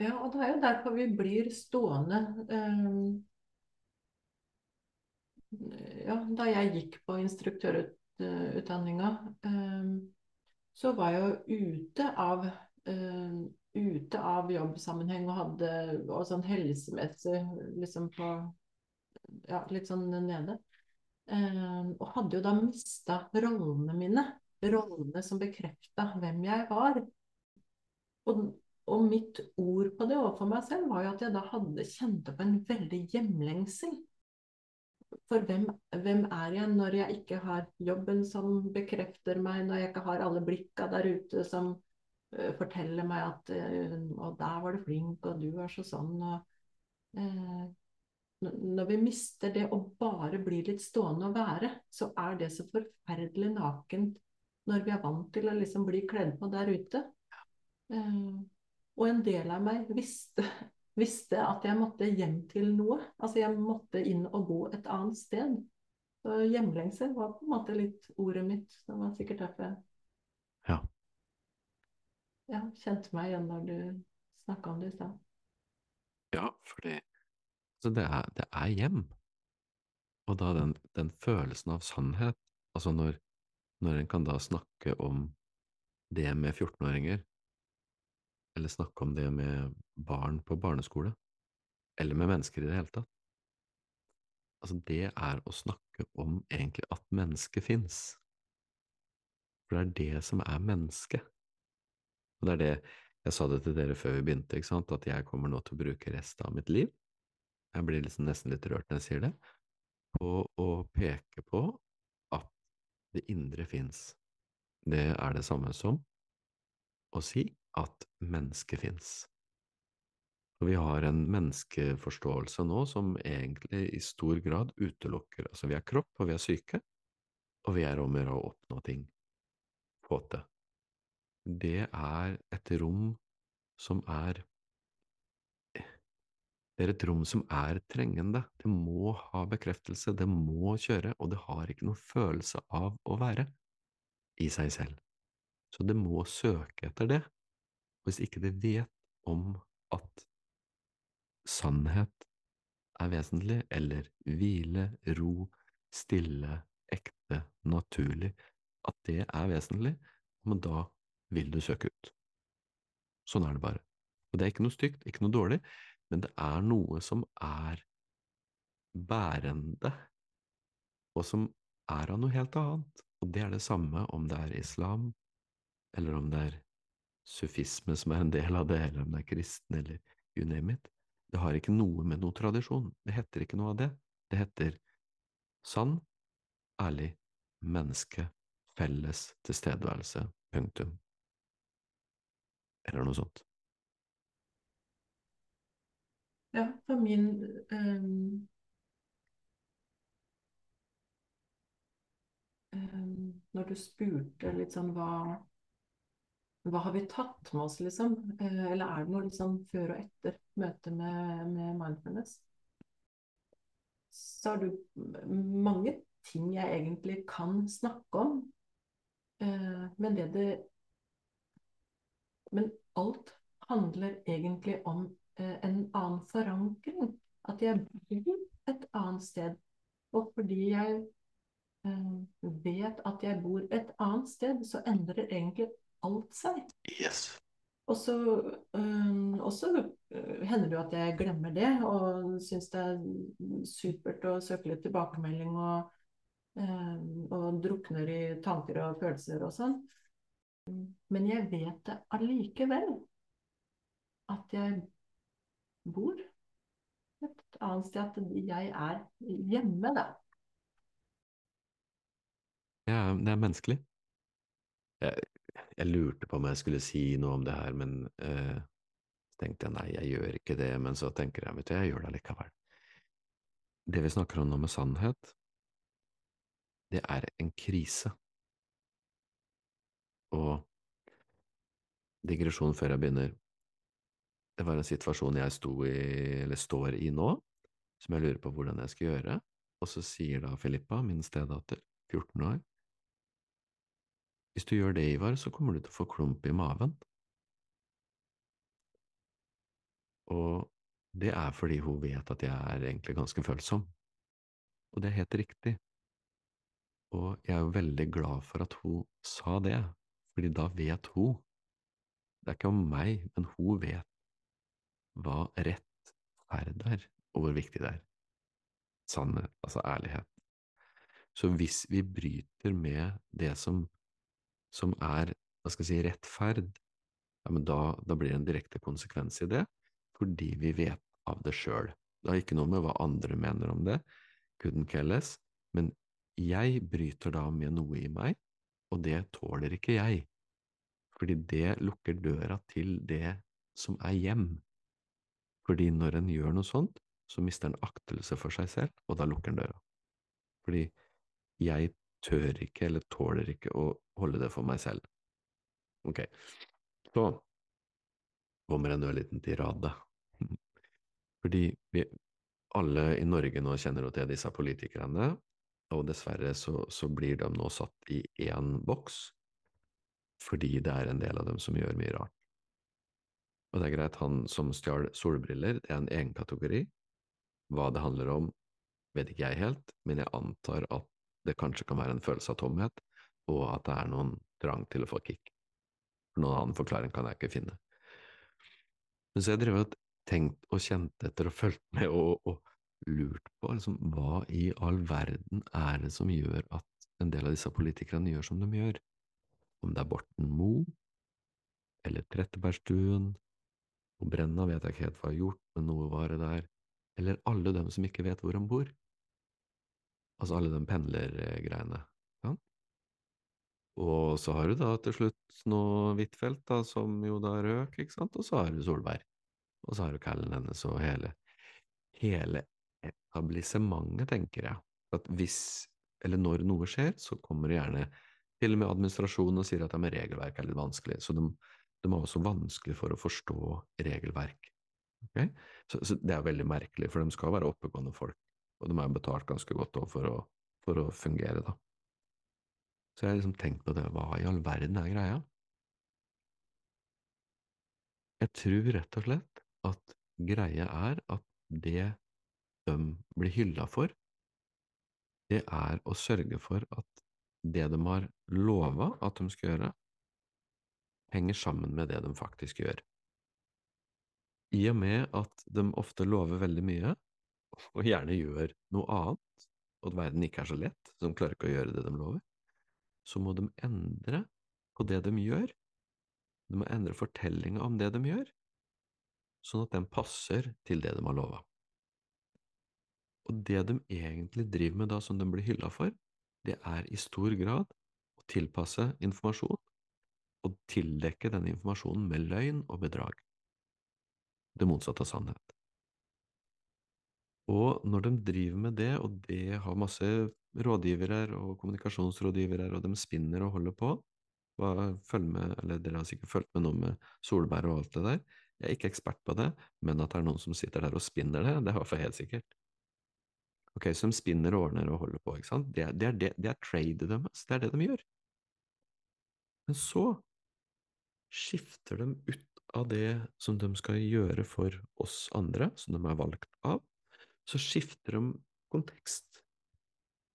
Ja, og det er jo derfor vi blir stående. Um, ja, da jeg gikk på instruktørutdanninga, um, så var jeg jo ute av um, ute av jobbsammenheng og hadde og sånn helsemessig liksom på ja, litt sånn nede. Og hadde jo da mista rollene mine. Rollene som bekrefta hvem jeg var. Og, og, mitt ord på det overfor meg selv var jo at jeg da hadde kjente på en veldig hjemlengsel. For hvem, hvem, er jeg når jeg ikke har jobben som bekrefter meg, når jeg ikke har alle blikka der ute som uh, forteller meg at uh, Og der var du flink, og du er så sånn. Og, uh, når vi mister det å bare bli litt stående og være, så er det så forferdelig nakent når vi er vant til å liksom bli kledd på der ute. Uh, og en del av meg visste, visste, at jeg måtte hjem til noe. Altså jeg måtte inn og gå et annet sted. Så hjemlengsel var på en måte litt ordet mitt. Det var sikkert derfor jeg ja. ja, kjente meg igjen når du snakka om det i stad. Ja, fordi så det er, det er hjem. Og da den, den, følelsen av sannhet, altså når, når en kan da snakke om det med 14-åringer, eller snakke om det med barn på barneskole, eller med mennesker i det hele tatt, altså det er å snakke om egentlig at mennesket fins. For det er det som er mennesket. Og det er det jeg sa det til dere før vi begynte, ikke sant, at jeg kommer nå til å bruke resten av mitt liv jeg blir liksom nesten litt rørt når jeg sier det, på å peke på at det indre fins. Det er det samme som å si at mennesket fins. Og vi har en menneskeforståelse nå som egentlig i stor grad utelukker Altså, vi er kropp, og vi er syke, og vi er om å gjøre å oppnå ting. Få til. Det er et rom som er det er et rom som er trengende. Det må ha bekreftelse, det må kjøre, og det har ikke noen følelse av å være i seg selv. Så det må søke etter det. Hvis ikke de vet om at sannhet er vesentlig, eller hvile, ro, stille, ekte, naturlig, at det er vesentlig, men da vil du søke ut. Sånn er det bare. Og det er ikke noe stygt, ikke noe dårlig, men det er noe som er bærende, og som er av noe helt annet. Og det er det samme om det er islam, eller om det er sufisme som er en del av det, eller om det er kristen, eller you name it. Det har ikke noe med noe tradisjon. Det heter ikke noe av det. Det heter sann, ærlig, menneske, felles tilstedeværelse, punktum. Eller noe sånt. Ja, for min um, Når du spurte litt sånn hva hva har vi tatt med oss, liksom? Eh, eller er det noe liksom før og etter møtet med, med mindfulness? Så har du mange ting jeg egentlig kan snakke om. Eh, men det det Men alt handler egentlig om Eh, en annen forankring. At jeg bor et annet sted. Og fordi jeg vet at jeg bor et annet sted, så endrer egentlig alt seg. Yes. Og så, øh, hender det jo at jeg glemmer det, og syns det er supert å søke litt tilbakemelding og, øh, og drukner i tanker og følelser og sånn. Men jeg vet det allikevel. At jeg bor et annet sted, at jeg er hjemme, da. Ja, det er menneskelig. Jeg, jeg, lurte på om jeg skulle si noe om det her, men eh, tenkte jeg nei, jeg gjør ikke det. Men så tenker jeg, vet du, jeg gjør det likevel. Det vi snakker om nå med sannhet, det er en krise. Og digresjon før jeg begynner. Det var en situasjon jeg sto i, eller står i nå, som jeg lurer på hvordan jeg skal gjøre. Og så sier da Filippa, min stedatter, 14 år, hvis du gjør det, Ivar, så kommer du til å få klump i maven. Og det er fordi hun vet at jeg er egentlig ganske følsom. Og det er helt riktig. Og jeg er jo veldig glad for at hun sa det, fordi da vet hun. Det er ikke om meg, men hun vet hva rett er, og hvor viktig det er. Sannhet, altså ærlighet. Så hvis vi bryter med det som, som er, hva skal jeg si, rettferd, ja, men da, da blir det en direkte konsekvens i det, fordi vi vet av det sjøl. Det har ikke noe med hva andre mener om det, couldn't care less, men jeg bryter da med noe i meg, og det tåler ikke jeg, fordi det lukker døra til det som er hjem. Fordi når en gjør noe sånt, så mister en aktelse for seg selv, og da lukker en døra. Fordi jeg tør ikke eller tåler ikke å holde det for meg selv. Ok, så kommer en ørliten tirade. Fordi vi alle i Norge nå kjenner jo til disse politikerne, og dessverre så, så blir de nå satt i én boks, fordi det er en del av dem som gjør mye rart. Og det er greit, han som stjal solbriller, det er en egen kategori. Hva det handler om, vet ikke jeg helt, men jeg antar at det kanskje kan være en følelse av tomhet, og at det er noen trang til å få kick. Noen annen forklaring kan jeg ikke finne. Men så jeg drevet tenkt og kjent etter og fulgt med og, og lurt på liksom, hva i all verden er det som gjør at en del av disse politikerne gjør som de gjør? Om det er Borten Moe, eller Trettebergstuen, og Brenna vet jeg ikke helt hva har gjort, men noe var det der, eller alle dem som ikke vet hvor han bor. Altså alle de pendlergreiene. Ja? Og så har du da til slutt noe Huitfeldt, som jo da røk, ikke sant, og så har du Solberg. Og så har du Callen hennes og hele, hele etablissementet, tenker jeg. At hvis, eller når noe skjer, så kommer det gjerne til og med administrasjonen og sier at det med regelverk er litt vanskelig. Så de, de er også vanskelig for å forstå regelverk. Okay? Så, så, det er veldig merkelig, for de skal være oppegående folk, og de er betalt ganske godt for å, for å fungere, da. Så jeg har liksom tenkt på det, hva i all verden er greia? Jeg tror rett og slett at greia er at det de blir hylla for, det er å sørge for at det de har lova at de skal gjøre, henger sammen med det de faktisk gjør. I og med at de ofte lover veldig mye, og gjerne gjør noe annet, og at verden ikke er så lett, så de klarer ikke å gjøre det de lover, så må de endre på det de gjør. De må endre fortellinga om det de gjør, sånn at den passer til det de har lova. Og det de egentlig driver med da, som de blir hylla for, det er i stor grad å tilpasse informasjon og tildekke denne informasjonen med løgn og bedrag. Det motsatte av sannhet. Og når de driver med det, og det har masse rådgivere og kommunikasjonsrådgivere, og de spinner og holder på, følg med, eller dere har sikkert fulgt med noe med Solberg og alt det der, jeg er ikke ekspert på det, men at det er noen som sitter der og spinner det, det er i helt sikkert. Ok, Så de spinner og ordner og holder på, ikke sant? Det, det er, det, det er tradet deres, det er det de gjør. Men så skifter de ut av det som de skal gjøre for oss andre, som de er valgt av, så skifter de kontekst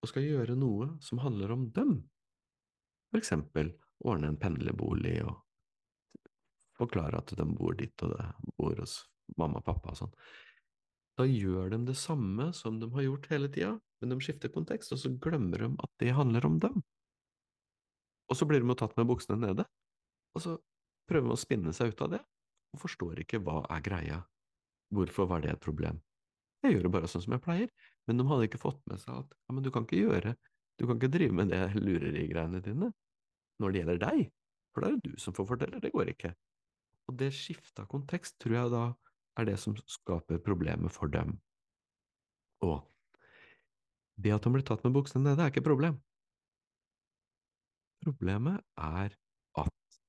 og skal gjøre noe som handler om dem. For eksempel ordne en pendlerbolig og forklare at de bor dit og det, bor hos mamma og pappa og sånn. Da gjør de det samme som de har gjort hele tida, men de skifter kontekst, og så glemmer de at det handler om dem. Og så blir de jo tatt med buksene nede, og så prøver de å spinne seg ut av det, og forstår ikke hva er greia, hvorfor var det et problem. Jeg gjør det bare sånn som jeg pleier, men de hadde ikke fått med seg at ja, men du kan ikke gjøre, du kan ikke drive med det lurerigreiene dine når det gjelder deg, for da er det du som får fortelle, det går ikke. Og det skiftet kontekst tror jeg da er det som skaper problemet for dem. Og det at de blir tatt med buksene nede, er ikke et problem. Problemet er at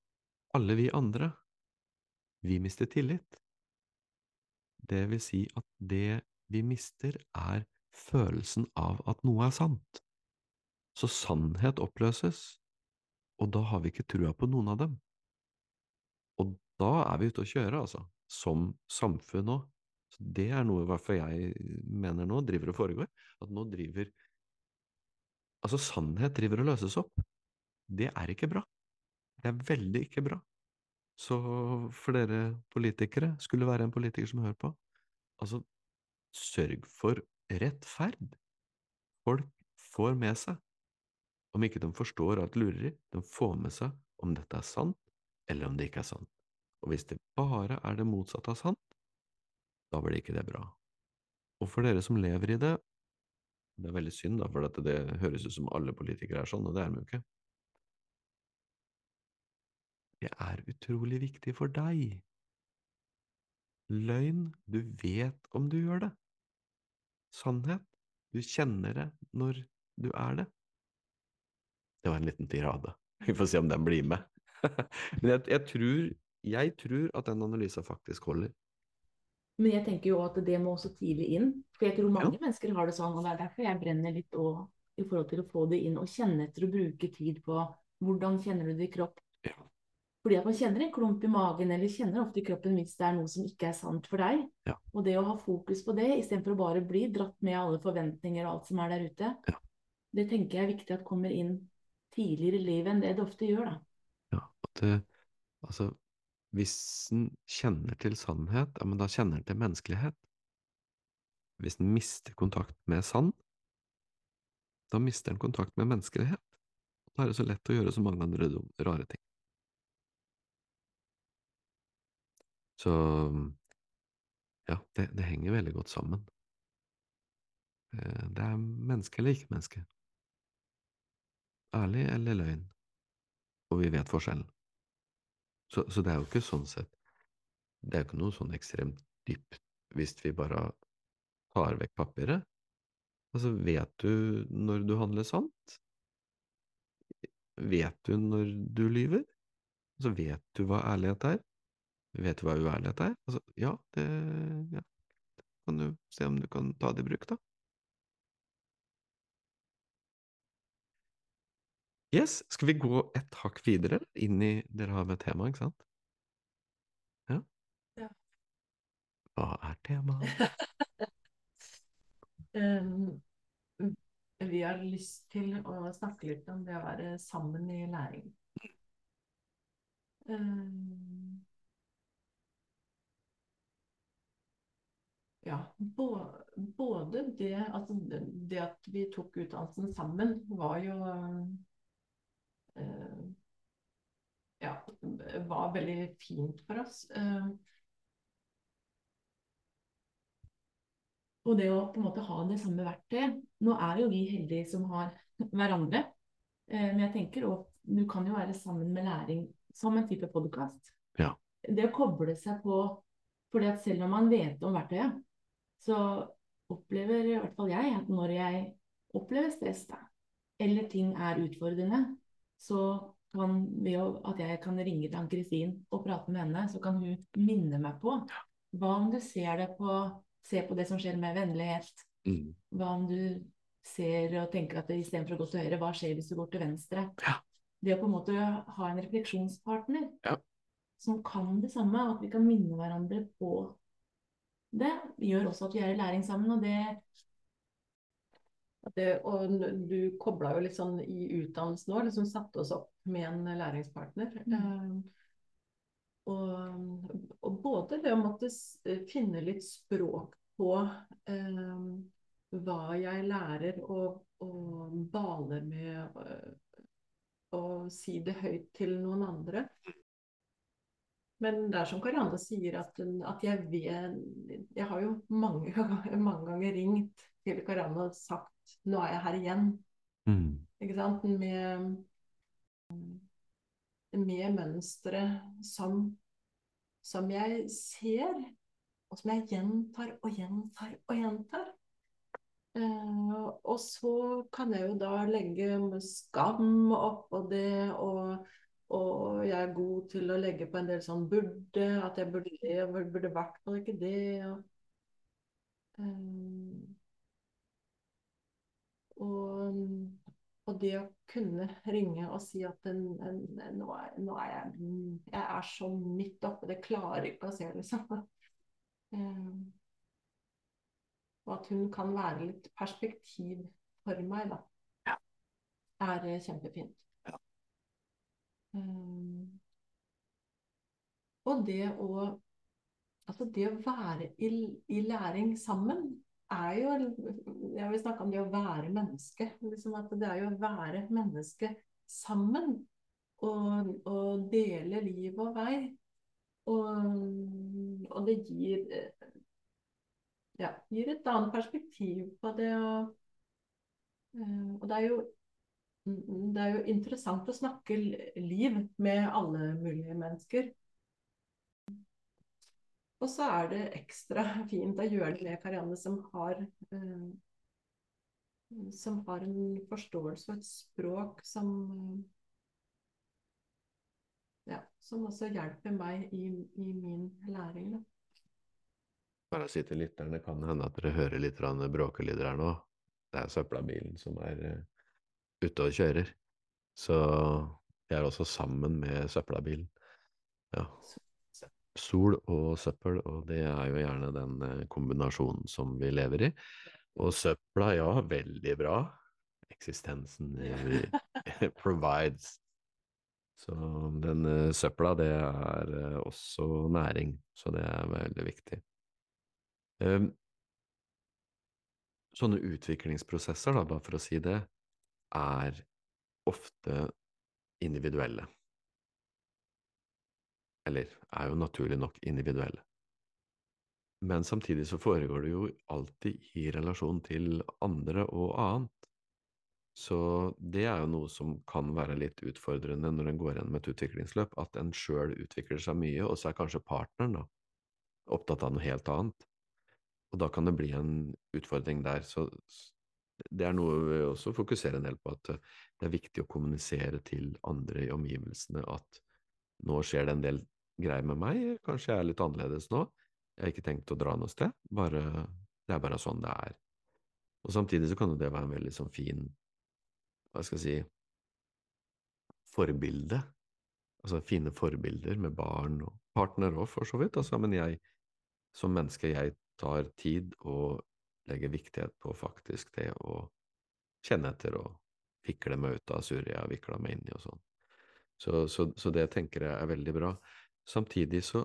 alle vi andre, vi mister tillit. Det vil si at det vi mister, er følelsen av at noe er sant. Så sannhet oppløses, og da har vi ikke trua på noen av dem. Og da er vi ute å kjøre, altså, som samfunn òg. Det er noe i jeg mener nå driver og foregår, at nå driver Altså, sannhet driver og løses opp. Det er ikke bra. Det er veldig ikke bra. Så for dere politikere, skulle være en politiker som hører på, altså, sørg for rettferd. Folk får med seg. Om ikke de forstår alt lureri, de får med seg om dette er sant, eller om det ikke er sant. Og hvis det bare er det motsatte av sant, da blir ikke det bra. Og for dere som lever i det, det er veldig synd, da, for det høres ut som alle politikere er sånn, og det er de jo ikke. Det er utrolig viktig for deg. Løgn, du vet om du gjør det. Sannhet, du kjenner det når du er det. Det var en liten tirade. Vi får se om den blir med. *laughs* Men jeg, jeg, tror, jeg tror at den analysen faktisk holder. Men jeg tenker jo at det må også tidlig inn. For jeg tror mange ja. mennesker har det sånn, og det er derfor jeg brenner litt òg i forhold til å få det inn og kjenne etter og bruke tid på hvordan kjenner du det i kropp. Ja. Fordi at man kjenner en klump i magen eller kjenner ofte i kroppen hvis det er noe som ikke er sant for deg. Ja. Og det å ha fokus på det istedenfor å bare bli dratt med alle forventninger og alt som er der ute, det tenker jeg er viktig at kommer inn tidligere i livet enn det det ofte gjør. da. Ja, at det, altså hvis en kjenner til sannhet, ja, men da kjenner en til menneskelighet. Hvis en mister kontakt med sann, da mister en kontakt med menneskelighet. Da er det så lett å gjøre så mange andre rare ting. Så ja, det, det henger veldig godt sammen. Eh, det er menneske eller ikke menneske. Ærlig eller løgn. Og vi vet forskjellen. Så, så, det er jo ikke sånn sett Det er jo ikke noe sånn ekstremt dypt hvis vi bare tar vekk papiret. Altså, vet du når du handler sant? Vet du når du lyver? Altså, vet du hva ærlighet er? Vet du hva uærlighet er? Altså, ja, det ja. Kan du se om du kan ta det i bruk, da? Yes, skal vi gå et hakk videre inn i Dere har med tema, ikke sant? Ja? Ja. Hva er temaet? *laughs* um, vi har lyst til å snakke litt om det å være sammen i læring. Um, ja, både det, altså det at vi tok utdannelsen sammen, var jo Eh, ja, var veldig fint for oss. Eh, og det å på en måte ha det samme verktøyet Nå er jo vi heldige som har hverandre. Eh, men jeg tenker òg du kan jo være sammen med læring som en type podkast. Ja. Det å koble seg på fordi at selv om man vet om verktøyet, så opplever i hvert fall jeg at når jeg opplever stress, da, eller ting er utfordrende, så kan ved at jeg kan ringe til Ann-Kristin og prate med henne, så kan hun minne meg på hva om du ser det på Se på det som skjer med vennlighet. Mm. Hva om du ser og tenker at istedenfor å gå til høyre, hva skjer hvis du går til venstre? Ja. Det å på en måte ha en refleksjonspartner ja. som kan det samme, at vi kan minne hverandre på det, gjør også at vi er i læring sammen. Og det det, og du kobla jo litt sånn i utdannelsen òg, liksom satte oss opp med en læringspartner. Mm. Uh, og, og, både det å måtte finne litt språk på uh, hva jeg lærer, og, og baler med uh, å si det høyt til noen andre. Men det er som Karianne sier, at, at jeg vet Jeg har jo mange, *laughs* mange ganger ringt til Karianne og sagt nå er jeg her igjen. Mm. Ikke sant? Med, med mønstre som, som jeg ser, og som jeg gjentar og gjentar og gjentar. Uh, og så kan jeg jo da legge skam oppå det, og, og, jeg er god til å legge på en del sånn burde, at jeg burde det, burde vært på ikke det. Og, uh, Og, og det å kunne ringe og si at en, en, en, nå, er, nå, er, jeg Jeg er så midt oppe, det klarer ikke å se, liksom. Um, *laughs* og at hun kan være litt perspektiv for meg, da. Ja. Er kjempefint. Um, og det å Altså det å være i, i læring sammen er jo Jeg vil snakke om det å være menneske. Liksom at det er jo å være menneske sammen. Og, og dele liv og vei. Og, og det gir ja, gir et annet perspektiv på det. Og, eh, og det er jo det er jo interessant å snakke liv med alle mulige mennesker. Og så er det ekstra fint å gjøre det med Karianne, som har eh, som har en forståelse og et språk som ja, som også hjelper meg i, i min læring. Da. Lytterne, kan hende at dere hører litt bråkelyder her nå. Det er søppelbilen som er uh, ute og kjører. Så vi er også sammen med søppelbilen. Ja. Sol og søppel, og det er jo gjerne den uh, kombinasjonen som vi lever i. Og søpla, ja, veldig bra. Eksistensen *laughs* *laughs* provides. Så den uh, søpla, det er uh, også næring, så det er veldig viktig. Um, sånne utviklingsprosesser, da, bare for å si det, er ofte individuelle. Eller er jo naturlig nok individuelle. Men samtidig så foregår det jo alltid i relasjon til andre og annet. Så det er jo noe som kan være litt utfordrende når en går gjennom et utviklingsløp, at en sjøl utvikler seg mye, og så er kanskje partneren da opptatt av noe helt annet. Og da kan det bli en utfordring der. Så det er noe vi også fokuserer en del på, at eh, det er viktig å kommunisere til andre i omgivelsene at nå skjer det en del greier med meg, kanskje jeg er litt annerledes nå, jeg har ikke tenkt å dra noe sted, bare, det er bare sånn det er. Og samtidig så kan jo det være en veldig sånn fin, hva skal jeg si, forbilde. Altså fine forbilder med barn og partner òg, for så vidt. Altså, men jeg som menneske, jeg tar tid og legger viktighet på faktisk det å kjenne etter og vikle meg ut av surret jeg har vikla meg inn i og sånn. Så, så, så, det tenker jeg er veldig bra. Samtidig så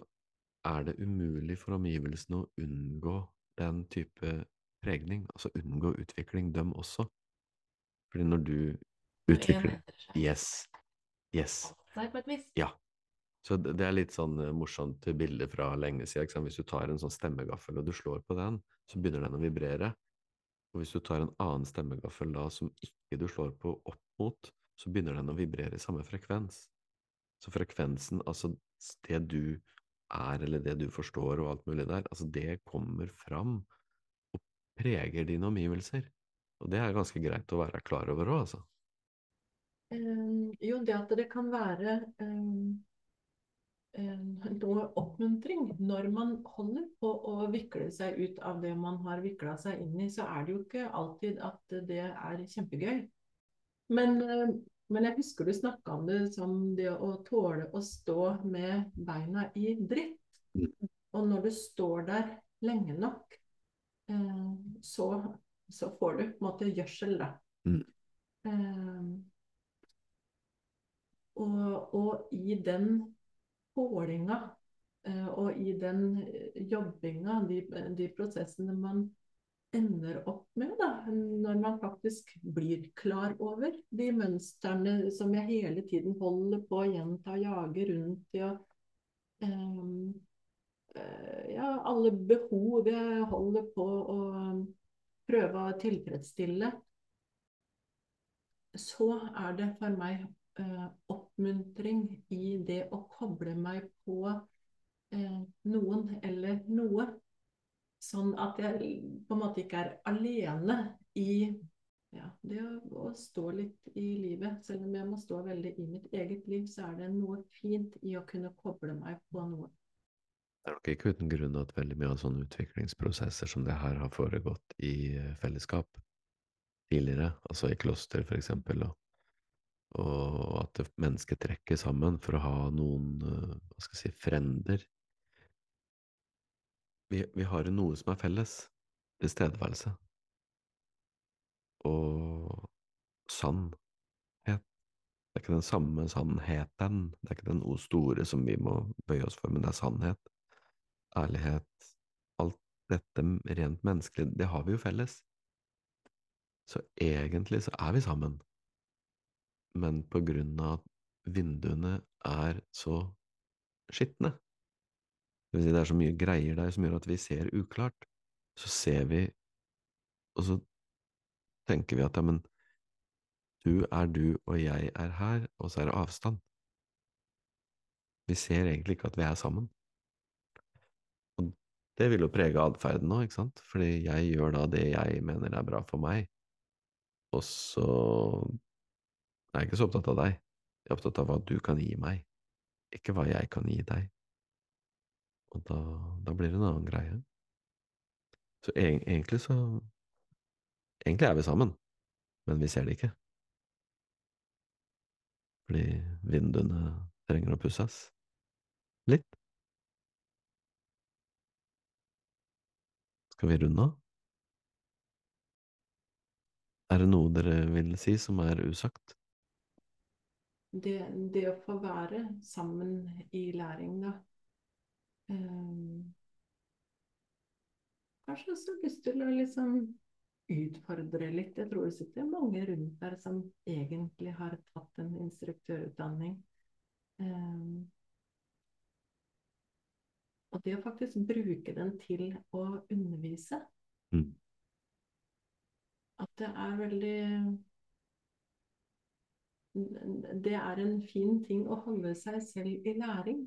er det umulig for omgivelsene å unngå den type pregning, altså unngå utvikling, dem også. Fordi når du utvikler Yes. Yes. Ja. Så det er litt sånn eh, morsomt bilde fra lenge siden. Hvis du tar en sånn stemmegaffel og du slår på den, så begynner den å vibrere. Og hvis du tar en annen stemmegaffel da som ikke du slår på opp mot, så begynner den å vibrere i samme frekvens. Så frekvensen, altså det du er, eller det du forstår og alt mulig der, altså det kommer fram og preger dine omgivelser. Og det er ganske greit å være klar over òg, altså. Um, jo, det at det kan være um noe oppmuntring. Når man holder på å vikle seg ut av det man har vikla seg inn i, så er det jo ikke alltid at det er kjempegøy. Men, eh, men jeg husker du snakka om det som det å tåle å stå med beina i dritt. Og når du står der lenge nok, eh, så, så får du på en måte gjødsel, da. Mm. Og, og i den pålinga eh, og i den jobbinga, de, de, prosessene man ender opp med, da, når man faktisk blir klar over de mønstrene som jeg hele tiden holder på å gjenta og jage rundt i, og um, ja, alle behov jeg holder på å prøve å tilfredsstille, så er det for meg eh, oppmuntring i det å koble meg på eh, noen eller noe. Sånn at jeg på en måte ikke er alene i ja, det å, å, stå litt i livet. Selv om jeg må stå veldig i mitt eget liv, så er det noe fint i å kunne koble meg på noe. Det er nok ikke uten grunn at veldig mye av sånne utviklingsprosesser som det her har foregått i eh, fellesskap. tidligere, altså i kloster for eksempel, og, og at mennesket trekker sammen for å ha noen, eh, hva skal jeg si, frender. Vi, vi har noe som er felles, tilstedeværelse. Og sannhet. Det er ikke den samme sannheten, det er ikke den store som vi må bøye oss for, men det er sannhet, ærlighet, alt dette rent menneskelig, det har vi jo felles. Så egentlig så er vi sammen, men på grunn av at vinduene er så skitne, det vil si det er så mye greier der som gjør at vi ser uklart, så ser vi, og så tenker vi at ja, men du er du, og jeg er her, og så er det avstand. Vi ser egentlig ikke at vi er sammen. Og det vil jo prege atferden nå, ikke sant, fordi jeg gjør da det jeg mener er bra for meg, og så er ikke så opptatt av deg, jeg er opptatt av hva du kan gi meg, ikke hva jeg kan gi deg. Og da, da blir det en annen greie. Så egentlig så Egentlig er vi sammen, men vi ser det ikke. Fordi vinduene trenger å pusses. Litt. Skal vi runde av? Er det noe dere vil si som er usagt? Det, det å få være sammen i læring, da. Um, kanskje også lyst til å liksom utfordre litt. Jeg tror det sitter mange rundt der som egentlig har tatt en instruktørutdanning. Um, og det å faktisk bruke den til å undervise. Mm. At det er veldig Det er en fin ting å holde seg selv i læring.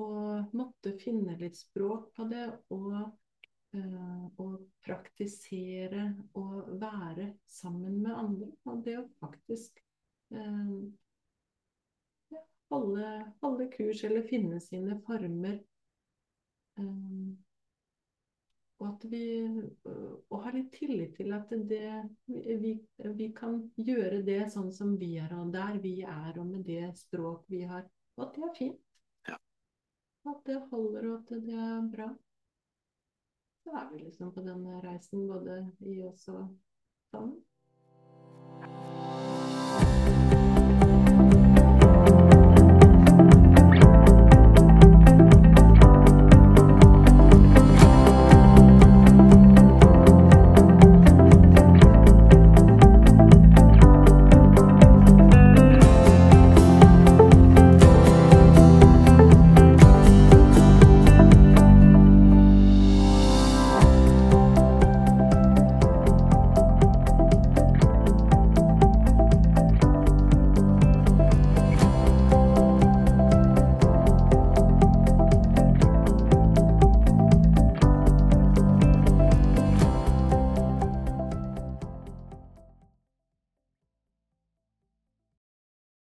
Og måtte finne litt språk på det, og, eh, og praktisere og være sammen med andre. Og det å faktisk eh, holde, holde kurs eller finne sine former. Og at vi og har litt tillit til at det, vi, vi kan gjøre det sånn som vi er, og der vi er, og med det språk vi har. Og at det er fint. Ja. At det holder, og at det er bra. Så er vi liksom på denne reisen, både i oss og sammen.